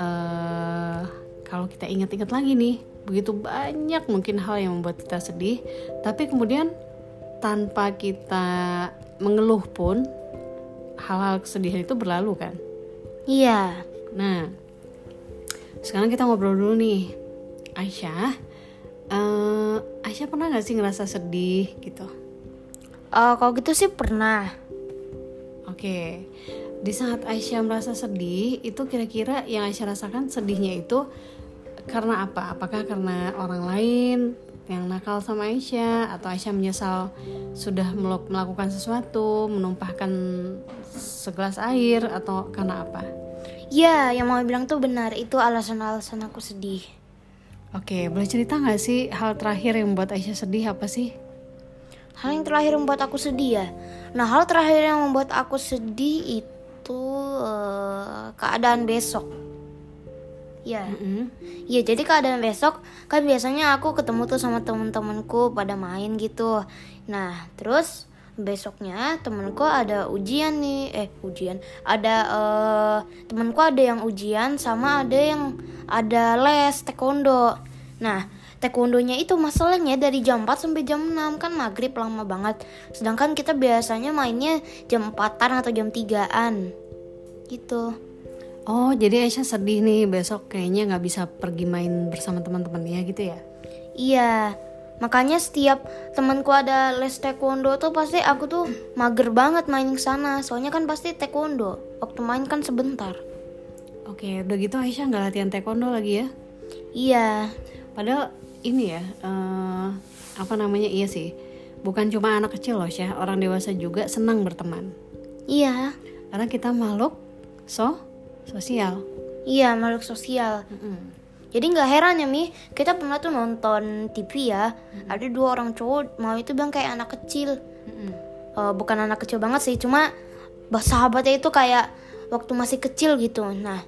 uh, kalau kita ingat-ingat lagi nih begitu banyak mungkin hal yang membuat kita sedih, tapi kemudian tanpa kita mengeluh pun hal-hal kesedihan itu berlalu kan iya nah sekarang kita ngobrol dulu nih Aisyah uh, Aisyah pernah gak sih ngerasa sedih gitu uh, kalau gitu sih pernah oke okay. di saat Aisyah merasa sedih itu kira-kira yang Aisyah rasakan sedihnya itu karena apa? Apakah karena orang lain yang nakal sama Aisyah atau Aisyah menyesal sudah melakukan sesuatu, menumpahkan segelas air atau karena apa? Ya, yang mau bilang tuh benar, itu alasan-alasan aku sedih. Oke, boleh cerita nggak sih hal terakhir yang membuat Aisyah sedih apa sih? Hal yang terakhir membuat aku sedih ya. Nah, hal terakhir yang membuat aku sedih itu eh, keadaan besok. Ya. Mm-mm. Ya jadi keadaan besok kan biasanya aku ketemu tuh sama temen-temenku pada main gitu. Nah terus besoknya temenku ada ujian nih, eh ujian, ada eh temenku ada yang ujian sama ada yang ada les taekwondo. Nah taekwondonya itu masalahnya dari jam 4 sampai jam 6 kan maghrib lama banget. Sedangkan kita biasanya mainnya jam 4-an atau jam 3-an gitu. Oh, jadi Aisyah sedih nih besok kayaknya nggak bisa pergi main bersama teman-temannya gitu ya? Iya, makanya setiap temanku ada les taekwondo tuh pasti aku tuh mager banget main ke sana. Soalnya kan pasti taekwondo. Waktu main kan sebentar. Oke, udah gitu Aisyah nggak latihan taekwondo lagi ya? Iya, Padahal ini ya, eh, apa namanya iya sih. Bukan cuma anak kecil loh Syah, orang dewasa juga senang berteman. iya, Karena kita makhluk so sosial. iya makhluk sosial. Jadi nggak heran ya Mi, kita pernah tuh nonton TV ya. Ada dua orang cowok mau itu bilang kayak anak kecil. Eh, bukan anak kecil banget sih, cuma sahabatnya itu kayak waktu masih kecil gitu. Nah,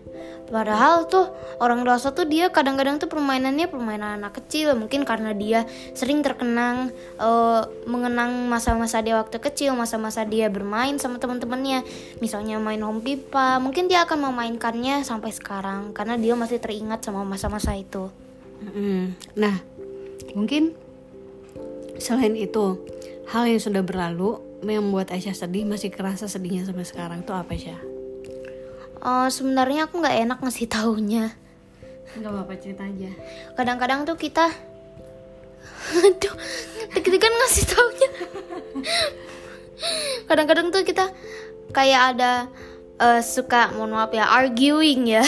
padahal tuh orang dewasa tuh dia kadang-kadang tuh permainannya permainan anak kecil. Mungkin karena dia sering terkenang eh, mengenang masa-masa dia waktu kecil, masa-masa dia bermain sama teman-temannya. Misalnya main home pipa, mungkin dia akan memainkannya sampai sekarang karena dia masih teringat sama masa-masa itu. Nah, mungkin selain itu hal yang sudah berlalu yang membuat Aisyah sedih masih kerasa sedihnya sampai sekarang tuh apa Syah? Eh, sebenarnya aku nggak enak ngasih taunya. Gak apa-apa cerita aja. kadang-kadang tuh kita aduh deg-degan ngasih taunya kadang-kadang tuh kita kayak ada eh, suka mohon maaf ya arguing ya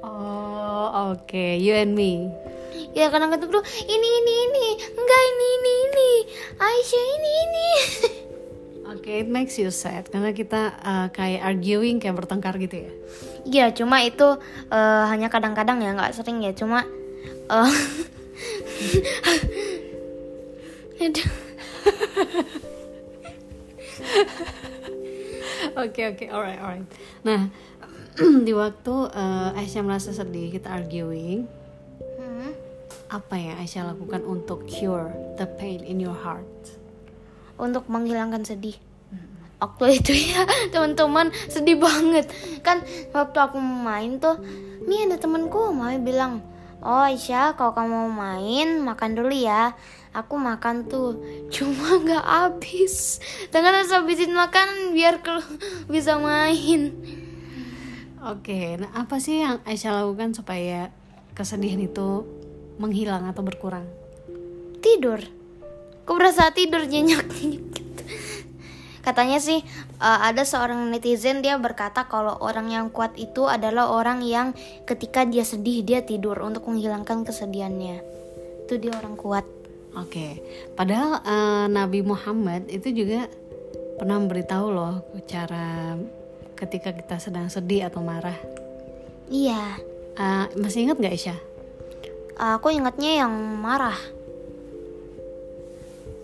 Oh oke, you and me. ya kadang-kadang tuh ini ini ini enggak ini ini ini Aisyah ini ini Oke, it makes you sad karena kita uh, kayak arguing kayak bertengkar gitu ya. Iya cuma itu eh, hanya kadang-kadang ya nggak sering ya cuma eh, Oke oke, alright alright. Nah, di waktu uh, Aisyah merasa sedih kita arguing, Hmm. apa yang Aisyah lakukan untuk cure the pain in your heart? Untuk menghilangkan sedih. Waktu itu ya teman-teman sedih banget. Kan waktu aku main tuh nih ada temanku mau bilang. Oh Aisyah kalau kamu mau main makan dulu ya. Aku makan tuh cuma nggak habis. Dengan harus habisin makan biar bisa main. Oke, nah apa sih yang Aisyah lakukan supaya kesedihan itu menghilang atau berkurang? tidur aku berasa tidur nyenyak gitu? Katanya sih uh, ada seorang netizen dia berkata kalau orang yang kuat itu adalah orang yang ketika dia sedih dia tidur untuk menghilangkan kesedihannya. Itu dia orang kuat. Oke, padahal eh, Nabi Muhammad itu juga pernah memberitahu loh cara ketika kita sedang sedih atau marah. iya. Eh, masih ingat nggak Aisyah? aku ingatnya yang marah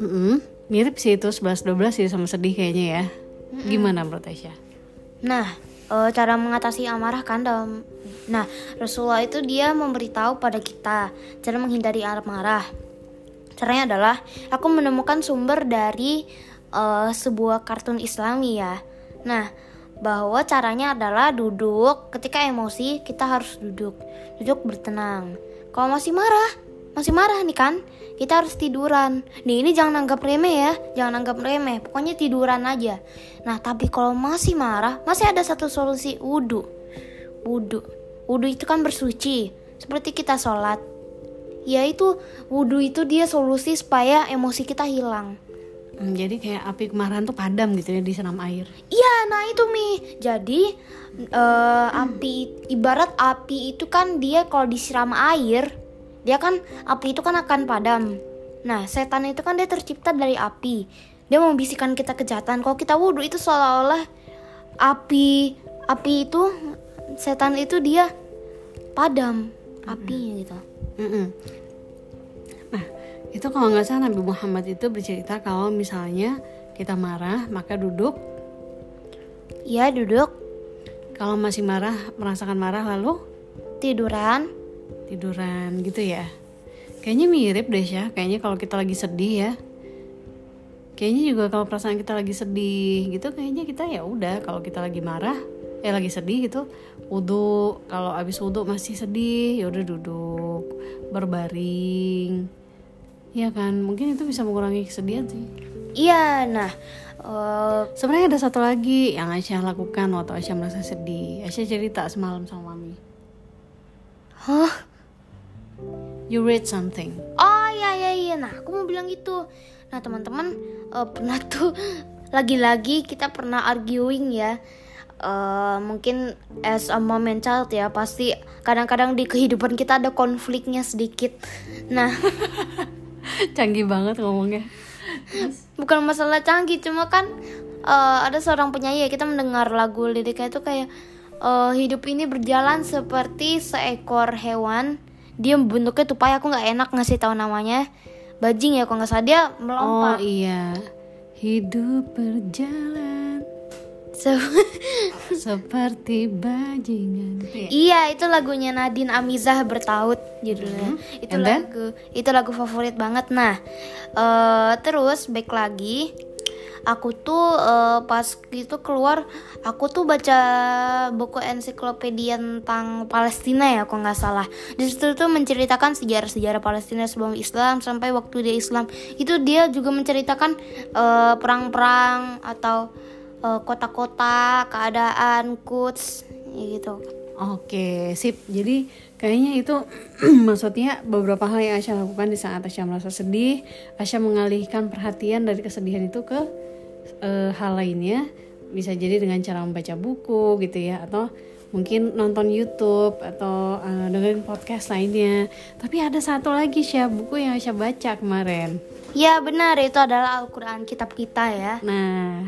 Mm-mm, mirip sih itu 11-12 sih sama sedih kayaknya ya. Gimana menurut Aisyah? Nah, eh, cara mengatasi amarah kan dalam Nah, Rasulullah itu dia memberitahu pada kita cara menghindari amarah. Caranya adalah aku menemukan sumber dari eh, sebuah kartun Islami ya. Nah, bahwa caranya adalah duduk ketika emosi kita harus duduk. Duduk bertenang. Kalau masih marah, masih marah nih kan? Kita harus tiduran. Nih ini jangan anggap remeh ya, jangan anggap remeh. Pokoknya tiduran aja. Nah tapi kalau masih marah, masih ada satu solusi wudhu. Wudhu, wudhu itu kan bersuci. Seperti kita sholat. Yaitu wudhu itu dia solusi supaya emosi kita hilang. Hmm, jadi kayak api kemarahan tuh padam gitu ya di senam air. Iya, nah itu Mi. Jadi eh, api ibarat api itu kan dia kalau disiram air, dia kan api itu kan akan padam. Nah, setan itu kan dia tercipta dari api. Dia membisikkan kita kejahatan. Kalau kita wudhu itu seolah-olah api api itu setan itu dia padam apinya gitu. Mm-mm. Nah, itu kalau nggak salah Nabi Muhammad itu bercerita kalau misalnya kita marah maka duduk Ya duduk. Kalau masih marah, merasakan marah lalu Tiduran. Tiduran gitu ya. Kayaknya mirip deh ya. Kayaknya kalau kita lagi sedih ya. Kayaknya juga kalau perasaan kita lagi sedih gitu, kayaknya kita ya udah. Kalau kita lagi marah, eh lagi sedih gitu, wudhu. Kalau abis wudhu masih sedih, ya udah duduk, berbaring. Ya kan, mungkin itu bisa mengurangi kesedihan sih. Iya, nah eh, Sebenarnya ada satu lagi yang Aisyah lakukan waktu Aisyah merasa sedih. Aisyah cerita semalam sama mami. Hah? You read something. Oh iya iya iya. Nah aku mau bilang gitu. Nah teman-teman eh, pernah tuh lagi-lagi kita pernah arguing ya. Eh, mungkin as a mom and child ya pasti kadang-kadang di kehidupan kita ada konfliknya sedikit. Nah Canggih banget ngomongnya. bukan masalah canggih cuma kan eh, ada seorang penyanyi ya, kita mendengar lagu liriknya itu kayak eh, hidup ini berjalan seperti seekor hewan dia bentuknya tupai aku nggak enak ngasih tahu namanya. Bajing ya kalau nggak salah. Dia Oh melompat iya. Hidup berjalan. Se- seperti bajingan. Iya itu lagunya Nadine Amizah bertaut judulnya. Itu And then? lagu itu lagu favorit banget. Nah eh, terus back lagi aku tuh eh, pas itu keluar aku tuh baca buku ensiklopedia tentang Palestina ya kalau nggak salah. Di situ tuh menceritakan sejarah-sejarah Palestina sebelum Islam sampai waktu dia Islam. Itu dia juga menceritakan eh, perang-perang atau eh, kota-kota keadaan ya gitu. Oke, sip. Jadi kayaknya itu maksudnya beberapa hal yang Aisyah lakukan di saat Aisyah merasa sedih, Aisyah mengalihkan perhatian dari kesedihan itu ke eh, hal lainnya. Bisa jadi dengan cara membaca buku gitu ya, atau mungkin nonton YouTube atau eh, dengerin podcast lainnya. Tapi ada satu lagi sih buku yang Aisyah baca kemarin. ya benar itu adalah Al-Quran kitab kita ya Nah,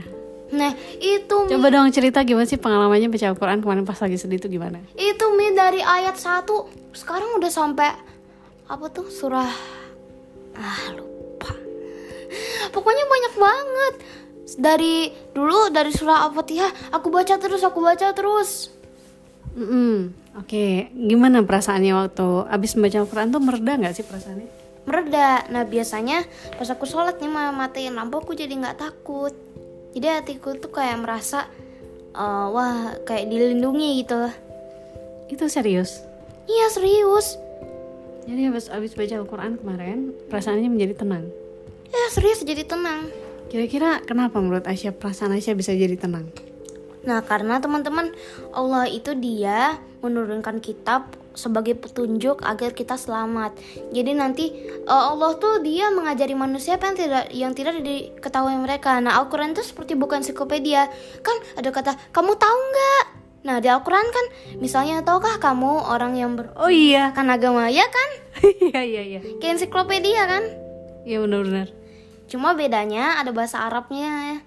nah itu coba dong cerita gimana sih pengalamannya baca Al-Quran kemarin pas lagi sedih itu gimana? itu mi dari ayat 1 sekarang udah sampai apa tuh surah ah lupa pokoknya banyak banget dari dulu dari surah al-fatihah aku baca terus aku baca terus Mm-mm. Oke, gimana perasaannya waktu abis membaca Al-Quran tuh mereda nggak sih perasaannya? mereda nah biasanya pas aku sholat nih matiin lampu aku jadi nggak takut jadi hatiku tuh kayak merasa eh, wah kayak dilindungi gitu Itu serius. iya serius Jadi abis abis baca Al-Quran kemarin perasaannya menjadi tenang. ya serius jadi tenang Kira-kira kenapa menurut Aisyah perasaan Aisyah bisa jadi tenang? Nah, karena teman-teman Allah itu dia menurunkan kitab sebagai petunjuk agar kita selamat. Jadi nanti eh, Allah tuh dia mengajari manusia apa yang tidak yang tidak diketahui mereka. Nah, Al-Qur'an itu seperti bukan ensiklopedia. Kan ada kata, "Kamu tahu nggak?" Nah, di Al-Qur'an kan misalnya tahukah kamu orang yang Oh iya. berkan agama ya kan? Iya iya iya. Kayak ensiklopedia kan? Iya benar-benar. Cuma bedanya ada bahasa Arabnya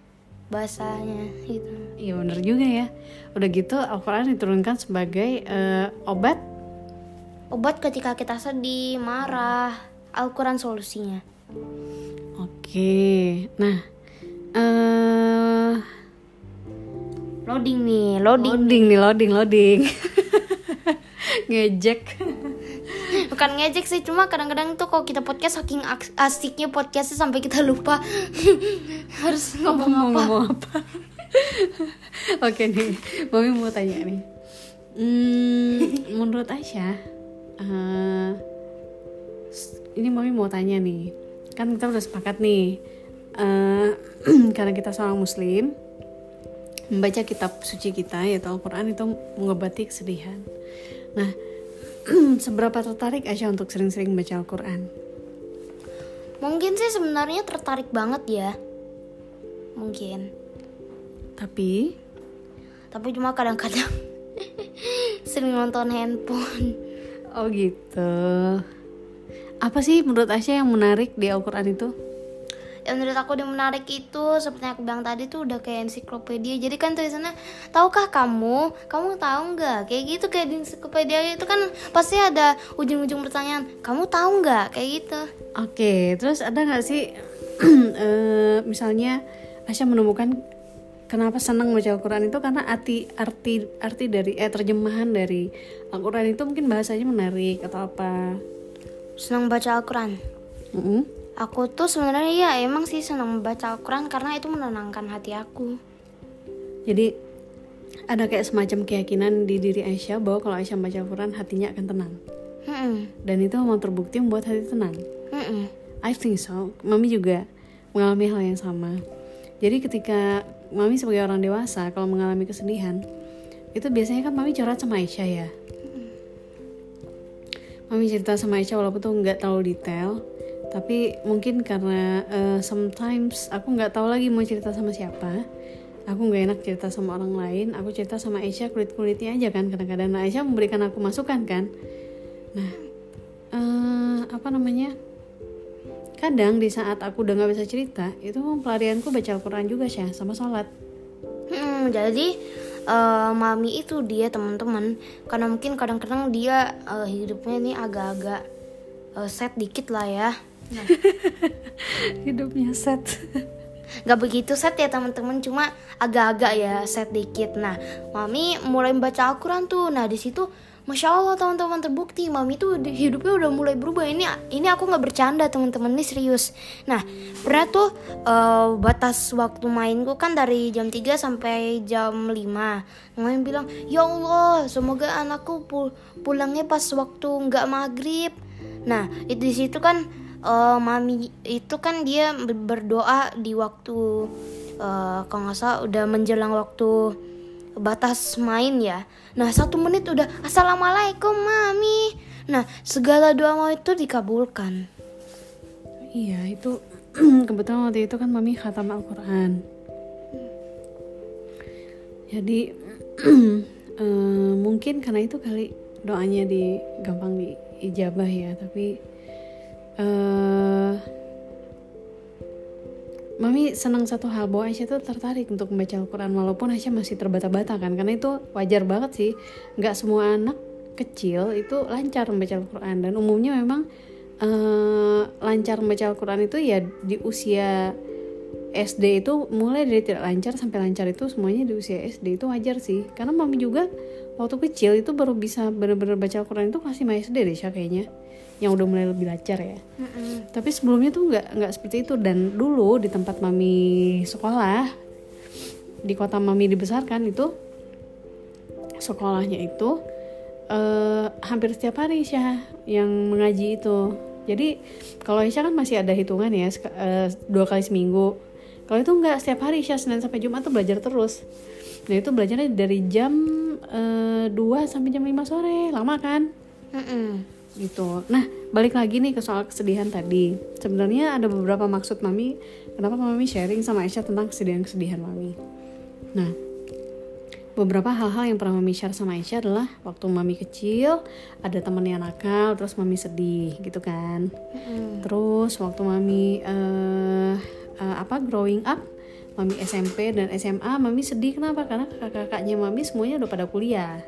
bahasanya gitu. Iya benar juga ya. Udah gitu Al-Quran diturunkan sebagai eh, obat. Obat ketika kita sedih, marah, Al-Quran solusinya. Oke. Nah, eh Loading nih, loading. loading nih loading loading. Ngejek. Bukan ngejek sih, cuma kadang-kadang tuh kalau kita podcast saking ak- asiknya podcastnya sampai kita lupa harus ngomong apa. ngomong apa oke nih mami mau tanya nih hmm, menurut Aisyah s- ini mami mau tanya nih kan kita udah sepakat nih eh, karena kita seorang muslim membaca kitab suci kita yaitu Al-Quran itu mengobati kesedihan nah seberapa tertarik Aisyah untuk sering-sering baca Al-Quran Mungkin sih sebenarnya tertarik banget ya. Mungkin. tapi Tapi cuma kadang-kadang sering nonton handphone. Oh gitu. Apa sih menurut Aisyah yang menarik di Al-Quran itu? Yang menurut aku yang menarik itu seperti yang aku bilang tadi tuh udah kayak ensiklopedia. Jadi kan tulisannya, tahukah kamu? Kamu tahu nggak? Kayak gitu kayak di ensiklopedia itu kan pasti ada ujung-ujung pertanyaan. Kamu tahu nggak? Kayak gitu. Oke, terus ada nggak sih eh, misalnya Aisyah menemukan kenapa senang baca Al-Quran itu karena arti arti arti dari eh terjemahan dari Al-Quran itu mungkin bahasanya menarik atau apa senang baca Al-Quran Mm-mm. aku tuh sebenarnya ya emang sih senang membaca Al-Quran karena itu menenangkan hati aku jadi ada kayak semacam keyakinan di diri Aisyah bahwa kalau Aisyah baca Al-Quran hatinya akan tenang Mm-mm. dan itu memang terbukti membuat hati tenang Mm-mm. I think so. Mami juga mengalami hal yang sama. Jadi ketika Mami sebagai orang dewasa kalau mengalami kesedihan, itu biasanya kan Mami curhat sama Aisyah ya. Mami cerita sama Aisyah walaupun tuh nggak terlalu detail, tapi mungkin karena eh, sometimes aku nggak tahu lagi mau cerita sama siapa. Aku nggak enak cerita sama orang lain. Aku cerita sama Aisyah kulit kulitnya aja kan. Kadang-kadang nah, Aisyah memberikan aku masukan kan. Nah, eh, apa namanya? Kadang di saat aku udah nggak bisa cerita itu pelarianku baca Al-Quran juga sih sama sholat Hmm, jadi eh, mami itu dia teman-teman karena mungkin kadang-kadang dia eh, hidupnya ini agak-agak eh, set dikit lah ya. Nah, hidupnya set nggak begitu set ya teman-teman cuma agak-agak ya set dikit. Nah, mami mulai membaca Al-Quran tuh. Nah di situ Masya Allah teman-teman terbukti. Mami tuh hidupnya udah mulai berubah. Ini ini aku nggak bercanda teman-teman ini serius. Nah pernah tuh eh, batas waktu mainku kan dari jam 3 sampai jam 5 mami bilang ya Allah semoga anakku pul- pulangnya pas waktu nggak maghrib. Nah itu di situ kan eh, mami itu kan dia ber- berdoa di waktu eh, kalau nggak salah udah menjelang waktu batas main ya. Nah satu menit udah assalamualaikum mami. Nah segala doa mau itu dikabulkan. iya itu kebetulan waktu itu kan mami khatam Al-Quran jadi eh, mungkin karena itu kali doanya di gampang diijabah ya tapi eh Mami senang satu hal bahwa Aisyah tuh tertarik untuk membaca Al-Quran walaupun Aisyah masih terbata-bata kan karena itu wajar banget sih. Nggak semua anak kecil itu lancar membaca Al-Quran dan umumnya memang eh, lancar membaca Al-Quran itu ya di usia SD itu mulai dari tidak lancar sampai lancar itu semuanya di usia SD itu wajar sih. Karena mami juga waktu kecil itu baru bisa benar-benar baca Al-Quran itu 5 SD deh Syah kayaknya yang udah mulai lebih lancar ya. Tapi sebelumnya tuh nggak nggak seperti itu. Dan dulu di tempat mami sekolah di kota mami dibesarkan itu sekolahnya itu eh, hampir setiap hari Syah yang mengaji itu. Jadi kalau Aisyah kan masih ada hitungan ya eh, dua kali seminggu. Kalau itu nggak setiap hari Syah Senin sampai Jumat tuh belajar terus. Nah itu belajarnya dari jam eh, 2 sampai jam 5 sore. Lama kan? Mm-mm. Gitu. Nah, balik lagi nih ke soal kesedihan tadi. Sebenarnya ada beberapa maksud mami kenapa mami sharing sama Aisyah tentang kesedihan-kesedihan mami. Nah, beberapa hal-hal yang pernah mami share sama Aisyah adalah waktu mami kecil ada temen yang nakal terus mami sedih gitu kan. Terus waktu mami eh eh, apa growing up Mami SMP dan SMA, Mami sedih kenapa? Karena kakak-kakaknya Mami semuanya udah pada kuliah.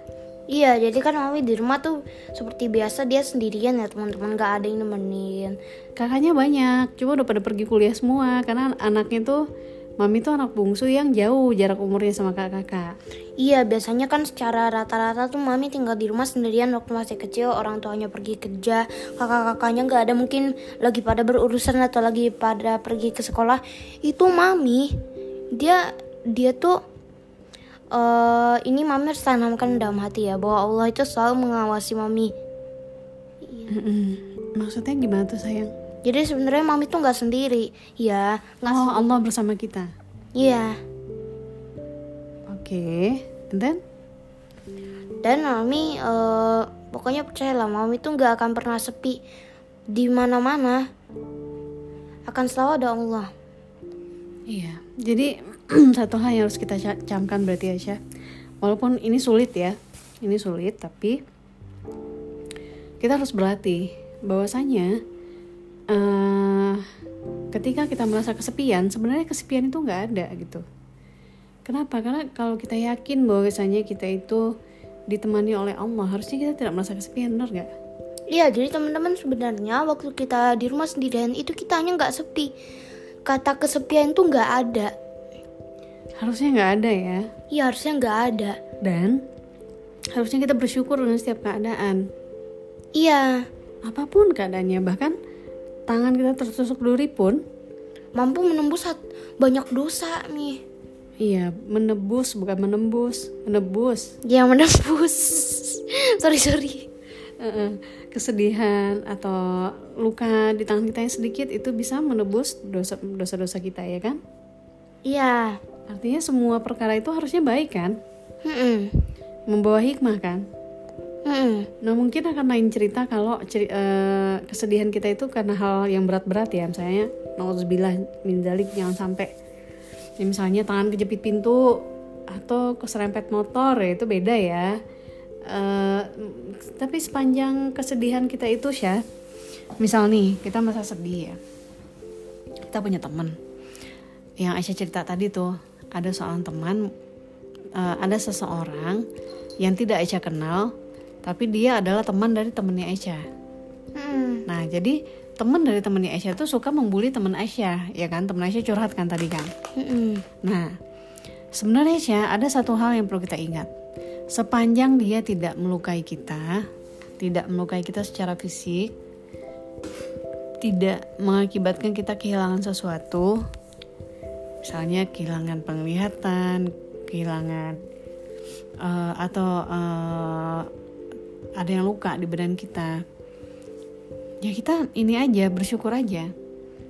Iya, jadi kan mami di rumah tuh seperti biasa dia sendirian ya teman-teman. Gak ada yang nemenin. kakaknya banyak cuma udah pada pergi kuliah semua. Karena anaknya tuh mami tuh anak bungsu yang jauh jarak umurnya sama kakak-kakak. Iya, biasanya kan secara rata-rata tuh mami tinggal di rumah sendirian waktu masih kecil, orang tuanya pergi kerja, kakak-kakaknya nggak ada. Mungkin lagi pada berurusan atau lagi pada pergi ke sekolah. Itu mami, dia dia tuh eh ini mami harus tanamkan dalam hati ya bahwa Allah itu selalu mengawasi mami. Mm-mm. maksudnya gimana tuh sayang Jadi sebenarnya mami tuh nggak sendiri, ya. nggak oh Allah bersama kita Iya. oke and then Dan mami eh, pokoknya percayalah mami tuh nggak akan pernah sepi di mana-mana. Akan selalu ada Allah. iya jadi satu hal yang harus kita ca- camkan berarti Aisyah walaupun ini sulit ya ini sulit tapi kita harus berlatih bahwasanya eh ketika kita merasa kesepian sebenarnya kesepian itu nggak ada gitu kenapa karena kalau kita yakin bahwasanya kita itu ditemani oleh Allah harusnya kita tidak merasa kesepian benar nggak Iya, jadi teman-teman sebenarnya waktu kita di rumah sendirian itu kita hanya nggak sepi. Kata kesepian itu nggak ada. Harusnya nggak ada ya Iya harusnya nggak ada. dan harusnya kita bersyukur dengan setiap keadaan Iya, apa pun keadaannya bahkan tangan kita tertusuk duri pun mampu menembus banyak dosa nih. iya menebus bukan menembus menebus Ya menembus. sorry sorry. Kesedihan atau luka di tangan kita yang sedikit itu bisa menebus dosa dosa-dosa kita ya kan Iya. Artinya semua perkara itu harusnya baik kan? Mm-mm. membawa hikmah kan? Mm-mm. nah mungkin akan lain cerita kalau ceri- eh, kesedihan kita itu karena hal yang berat-berat ya. Misalnya nauzubillah min dzalik jangan sampai. Ya, misalnya tangan kejepit pintu atau keserempet motor ya itu beda ya. Eh, tapi sepanjang kesedihan kita itu ya misal nih kita masa sedih ya. Kita punya teman yang Aisyah cerita tadi tuh ada seorang teman eh, ada seseorang yang tidak Aisyah kenal tapi dia adalah teman dari temannya Aisyah Mm. nah jadi teman dari temannya Aisyah tuh suka membuli teman Aisyah ya kan teman Aisyah curhat kan tadi kan Mm-mm. Nah, sebenarnya Syah, ada satu hal yang perlu kita ingat. Sepanjang dia tidak melukai kita, tidak melukai kita secara fisik, tidak mengakibatkan kita kehilangan sesuatu, misalnya kehilangan penglihatan, kehilangan eh, atau eh, ada yang luka di badan kita. Ya kita ini aja bersyukur aja.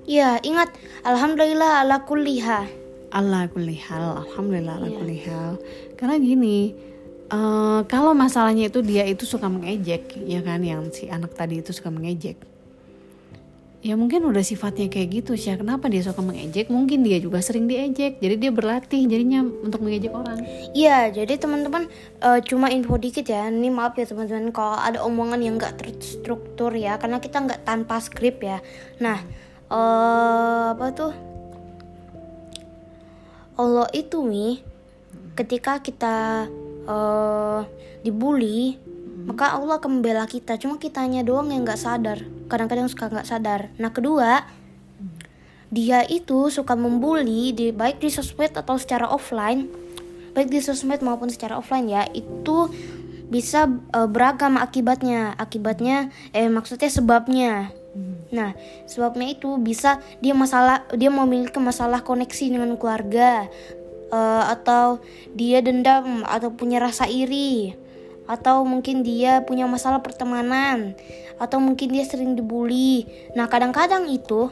Iya, ingat alhamdulillah ala kulli hal. Allah kulli hal, alhamdulillah ala kulli hal. Karena gini, eh, kalau masalahnya itu dia itu suka mengejek, ya kan, yang si anak tadi itu suka mengejek. Ya mungkin udah sifatnya kayak gitu sih. Kenapa dia suka mengejek? Mungkin dia juga sering diejek, jadi dia berlatih jadinya untuk mengejek orang. Iya, jadi teman-teman eh, cuma info dikit ya. Ini maaf ya teman-teman kalau ada omongan yang nggak terstruktur ya, karena kita nggak tanpa skrip ya. Nah, eh apa tuh? Allah itu nih, ketika kita eh dibully, maka Allah akan membela kita. Cuma kitanya doang yang nggak sadar. Kadang-kadang suka nggak sadar. Nah, kedua, dia itu suka membuli di baik di sosmed atau secara offline baik di sosmed maupun secara offline ya itu bisa eh, beragam akibatnya akibatnya eh maksudnya sebabnya nah sebabnya itu bisa dia masalah dia memiliki masalah koneksi dengan keluarga eh, atau dia dendam atau punya rasa iri atau mungkin dia punya masalah pertemanan atau mungkin dia sering dibully nah kadang-kadang itu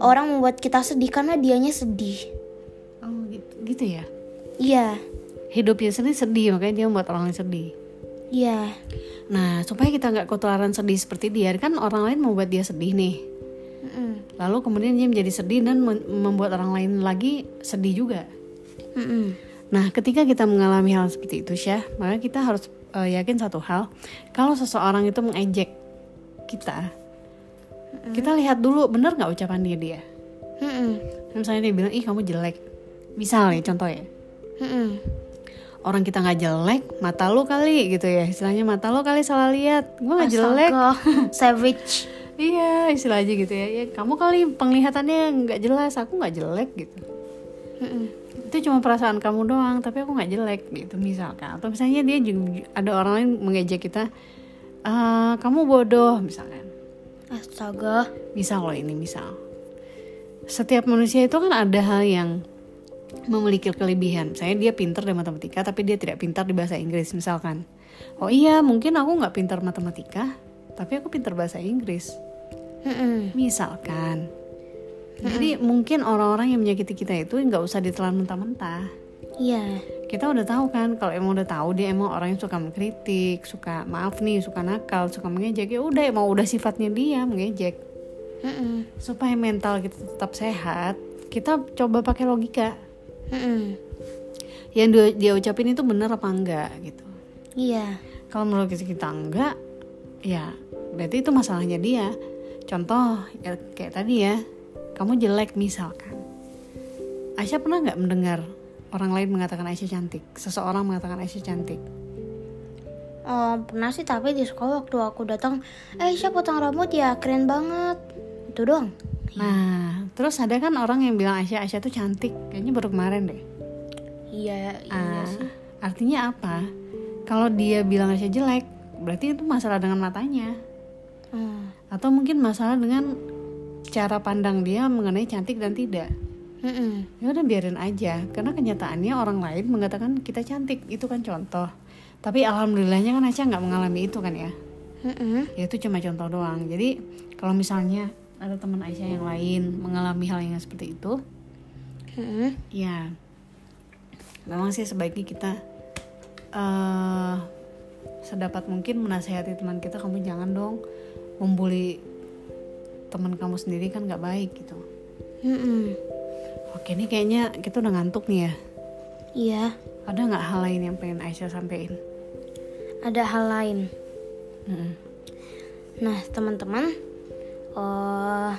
orang membuat kita sedih karena dianya sedih Oh gitu, gitu ya. iya Hidupnya sendiri sedih, makanya dia membuat orang lain sedih. iya Nah, supaya kita nggak ketularan sedih seperti dia, kan orang lain membuat dia sedih nih. Lalu kemudian dia menjadi sedih dan membuat orang lain lagi sedih juga. Mm-mm. Nah, ketika kita mengalami hal seperti itu, Syah, maka kita harus eh, yakin satu hal, kalau seseorang itu mengejek kita, kita lihat dulu bener nggak ucapannya dia. Mm-mm. Misalnya dia bilang, ih kamu jelek. Misal nih contoh ya, Mm-mm. orang kita nggak jelek, mata lu kali gitu ya, istilahnya mata lu kali salah lihat, gue nggak jelek. Savage Iya, istilah aja gitu ya. ya kamu kali penglihatannya nggak jelas, aku nggak jelek gitu. Mm-mm. Itu cuma perasaan kamu doang tapi aku nggak jelek gitu misalkan. Atau misalnya dia juga ada orang lain mengejek kita "Ah, kamu bodoh misalkan. Astaga. Misal loh ini misal. Setiap manusia itu kan ada hal yang memiliki kelebihan. Saya dia pintar di matematika tapi dia tidak pintar di bahasa Inggris misalkan. Oh iya mungkin aku nggak pintar matematika tapi aku pintar bahasa Inggris. Mm-mm. misalkan jadi mungkin orang-orang yang menyakiti kita itu nggak usah ditelan mentah-mentah. Iya. Kita udah tahu kan kalau emang udah tahu dia emang orang yang suka mengkritik suka maaf nih suka nakal suka mengejek ya udah emang udah sifatnya dia mengejek. Mm-mm. supaya mental kita tetap sehat kita coba pakai logika. Mm-mm. yang dia, dia ucapin itu bener apa enggak gitu. Iya. Kalau menurut kita enggak ya berarti itu masalahnya dia. Contoh ya, kayak tadi ya kamu jelek misalkan Aisyah pernah nggak mendengar orang lain mengatakan Aisyah cantik seseorang mengatakan Aisyah cantik Oh, pernah sih tapi di sekolah waktu aku datang, eh siapa potong rambut ya keren banget. Itu doang. Nah, terus ada kan orang yang bilang Aisyah Aisyah tuh cantik. Kayaknya baru kemarin deh. iya iya Ah, sih artinya apa kalau dia bilang Aisyah jelek berarti itu masalah dengan matanya Hmm. atau mungkin masalah dengan cara pandang dia mengenai cantik dan tidak. Ya udah biarin aja. Karena kenyataannya orang lain mengatakan kita cantik. Itu kan contoh. Tapi alhamdulillahnya kan Aisyah nggak mengalami itu kan ya? Mm-mm. ya itu cuma contoh doang. Jadi kalau misalnya ada teman Aisyah yang lain mengalami hal yang seperti itu Mm-mm. ya memang sih sebaiknya kita eh sedapat mungkin menasehati teman kita. Kamu jangan dong membuli teman kamu sendiri kan nggak baik gitu Mm-mm. oke nih kayaknya kita udah ngantuk nih ya iya ada nggak hal lain yang pengen Aisyah sampein ada hal lain Mm-mm. Nah, teman-teman, eh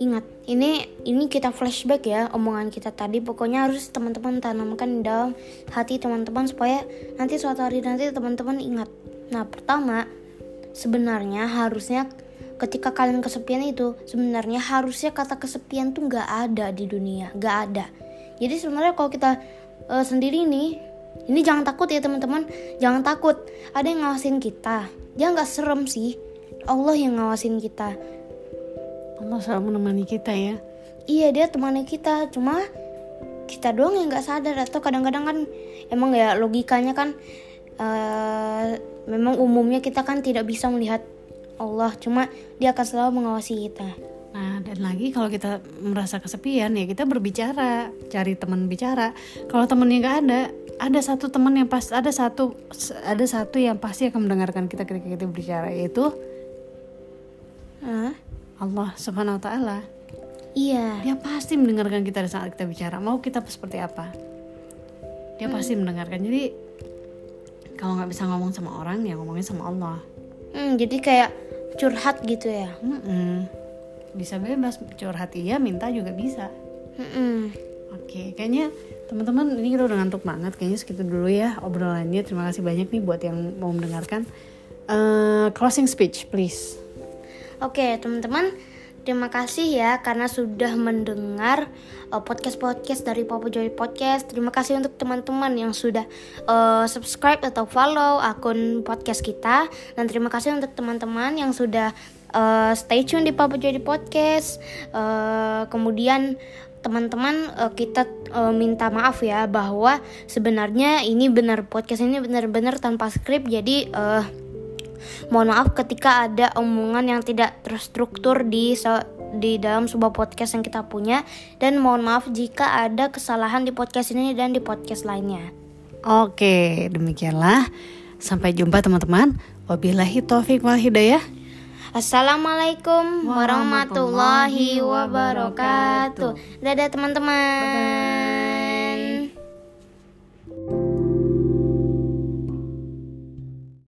ingat ini ini kita flashback ya omongan kita tadi. Pokoknya harus teman-teman tanamkan di dalam hati teman-teman supaya nanti suatu hari nanti teman-teman ingat. Nah, pertama sebenarnya harusnya ketika kalian kesepian itu sebenarnya harusnya kata kesepian tuh nggak ada di dunia, nggak ada. Jadi sebenarnya kalau kita eh, sendiri nih ini jangan takut ya teman-teman, jangan takut. Ada yang ngawasin kita. Dia nggak serem sih. Allah yang ngawasin kita. Allah selalu menemani kita ya Iya dia temannya kita, cuma kita doang yang nggak sadar atau kadang-kadang kan emang ya logikanya kan eh, memang umumnya kita kan tidak bisa melihat Allah, cuma dia akan selalu mengawasi kita. Nah, dan lagi kalau kita merasa kesepian ya kita berbicara, cari teman bicara. Kalau temennya nggak ada, ada satu teman yang pas, ada satu, ada satu yang pasti akan mendengarkan kita ketika kita berbicara yaitu Hah? Allah Subhanahu Wa Taala. Iya, Dia pasti mendengarkan kita saat kita bicara. Mau kita seperti apa, dia pasti mendengarkan. Jadi kalau nggak bisa ngomong sama orang ya ngomongin sama Allah. Hmm, jadi kayak curhat gitu ya. Mm-mm. Bisa bebas curhat iya, minta juga bisa. Mm-mm. Oke, kayaknya teman-teman ini kita udah ngantuk banget. Kayaknya segitu dulu ya obrolannya. Terima kasih banyak nih buat yang mau mendengarkan. Eh, closing speech, please. Oke, teman-teman, terima kasih ya karena sudah mendengar uh, podcast-podcast dari Papa Joy Podcast. Terima kasih untuk teman-teman yang sudah uh, subscribe atau follow akun podcast kita dan terima kasih untuk teman-teman yang sudah uh, stay tune di Papa Joy Podcast. Uh, kemudian teman-teman uh, kita uh, minta maaf ya bahwa sebenarnya ini benar podcast ini benar-benar tanpa skrip jadi uh, Mohon maaf ketika ada omongan yang tidak terstruktur di di dalam sebuah podcast yang kita punya dan mohon maaf jika ada kesalahan di podcast ini dan di podcast lainnya. Oke, demikianlah. Sampai jumpa teman-teman. Wabillahi taufik wal hidayah. Assalamualaikum warahmatullahi wabarakatuh. Dadah teman-teman.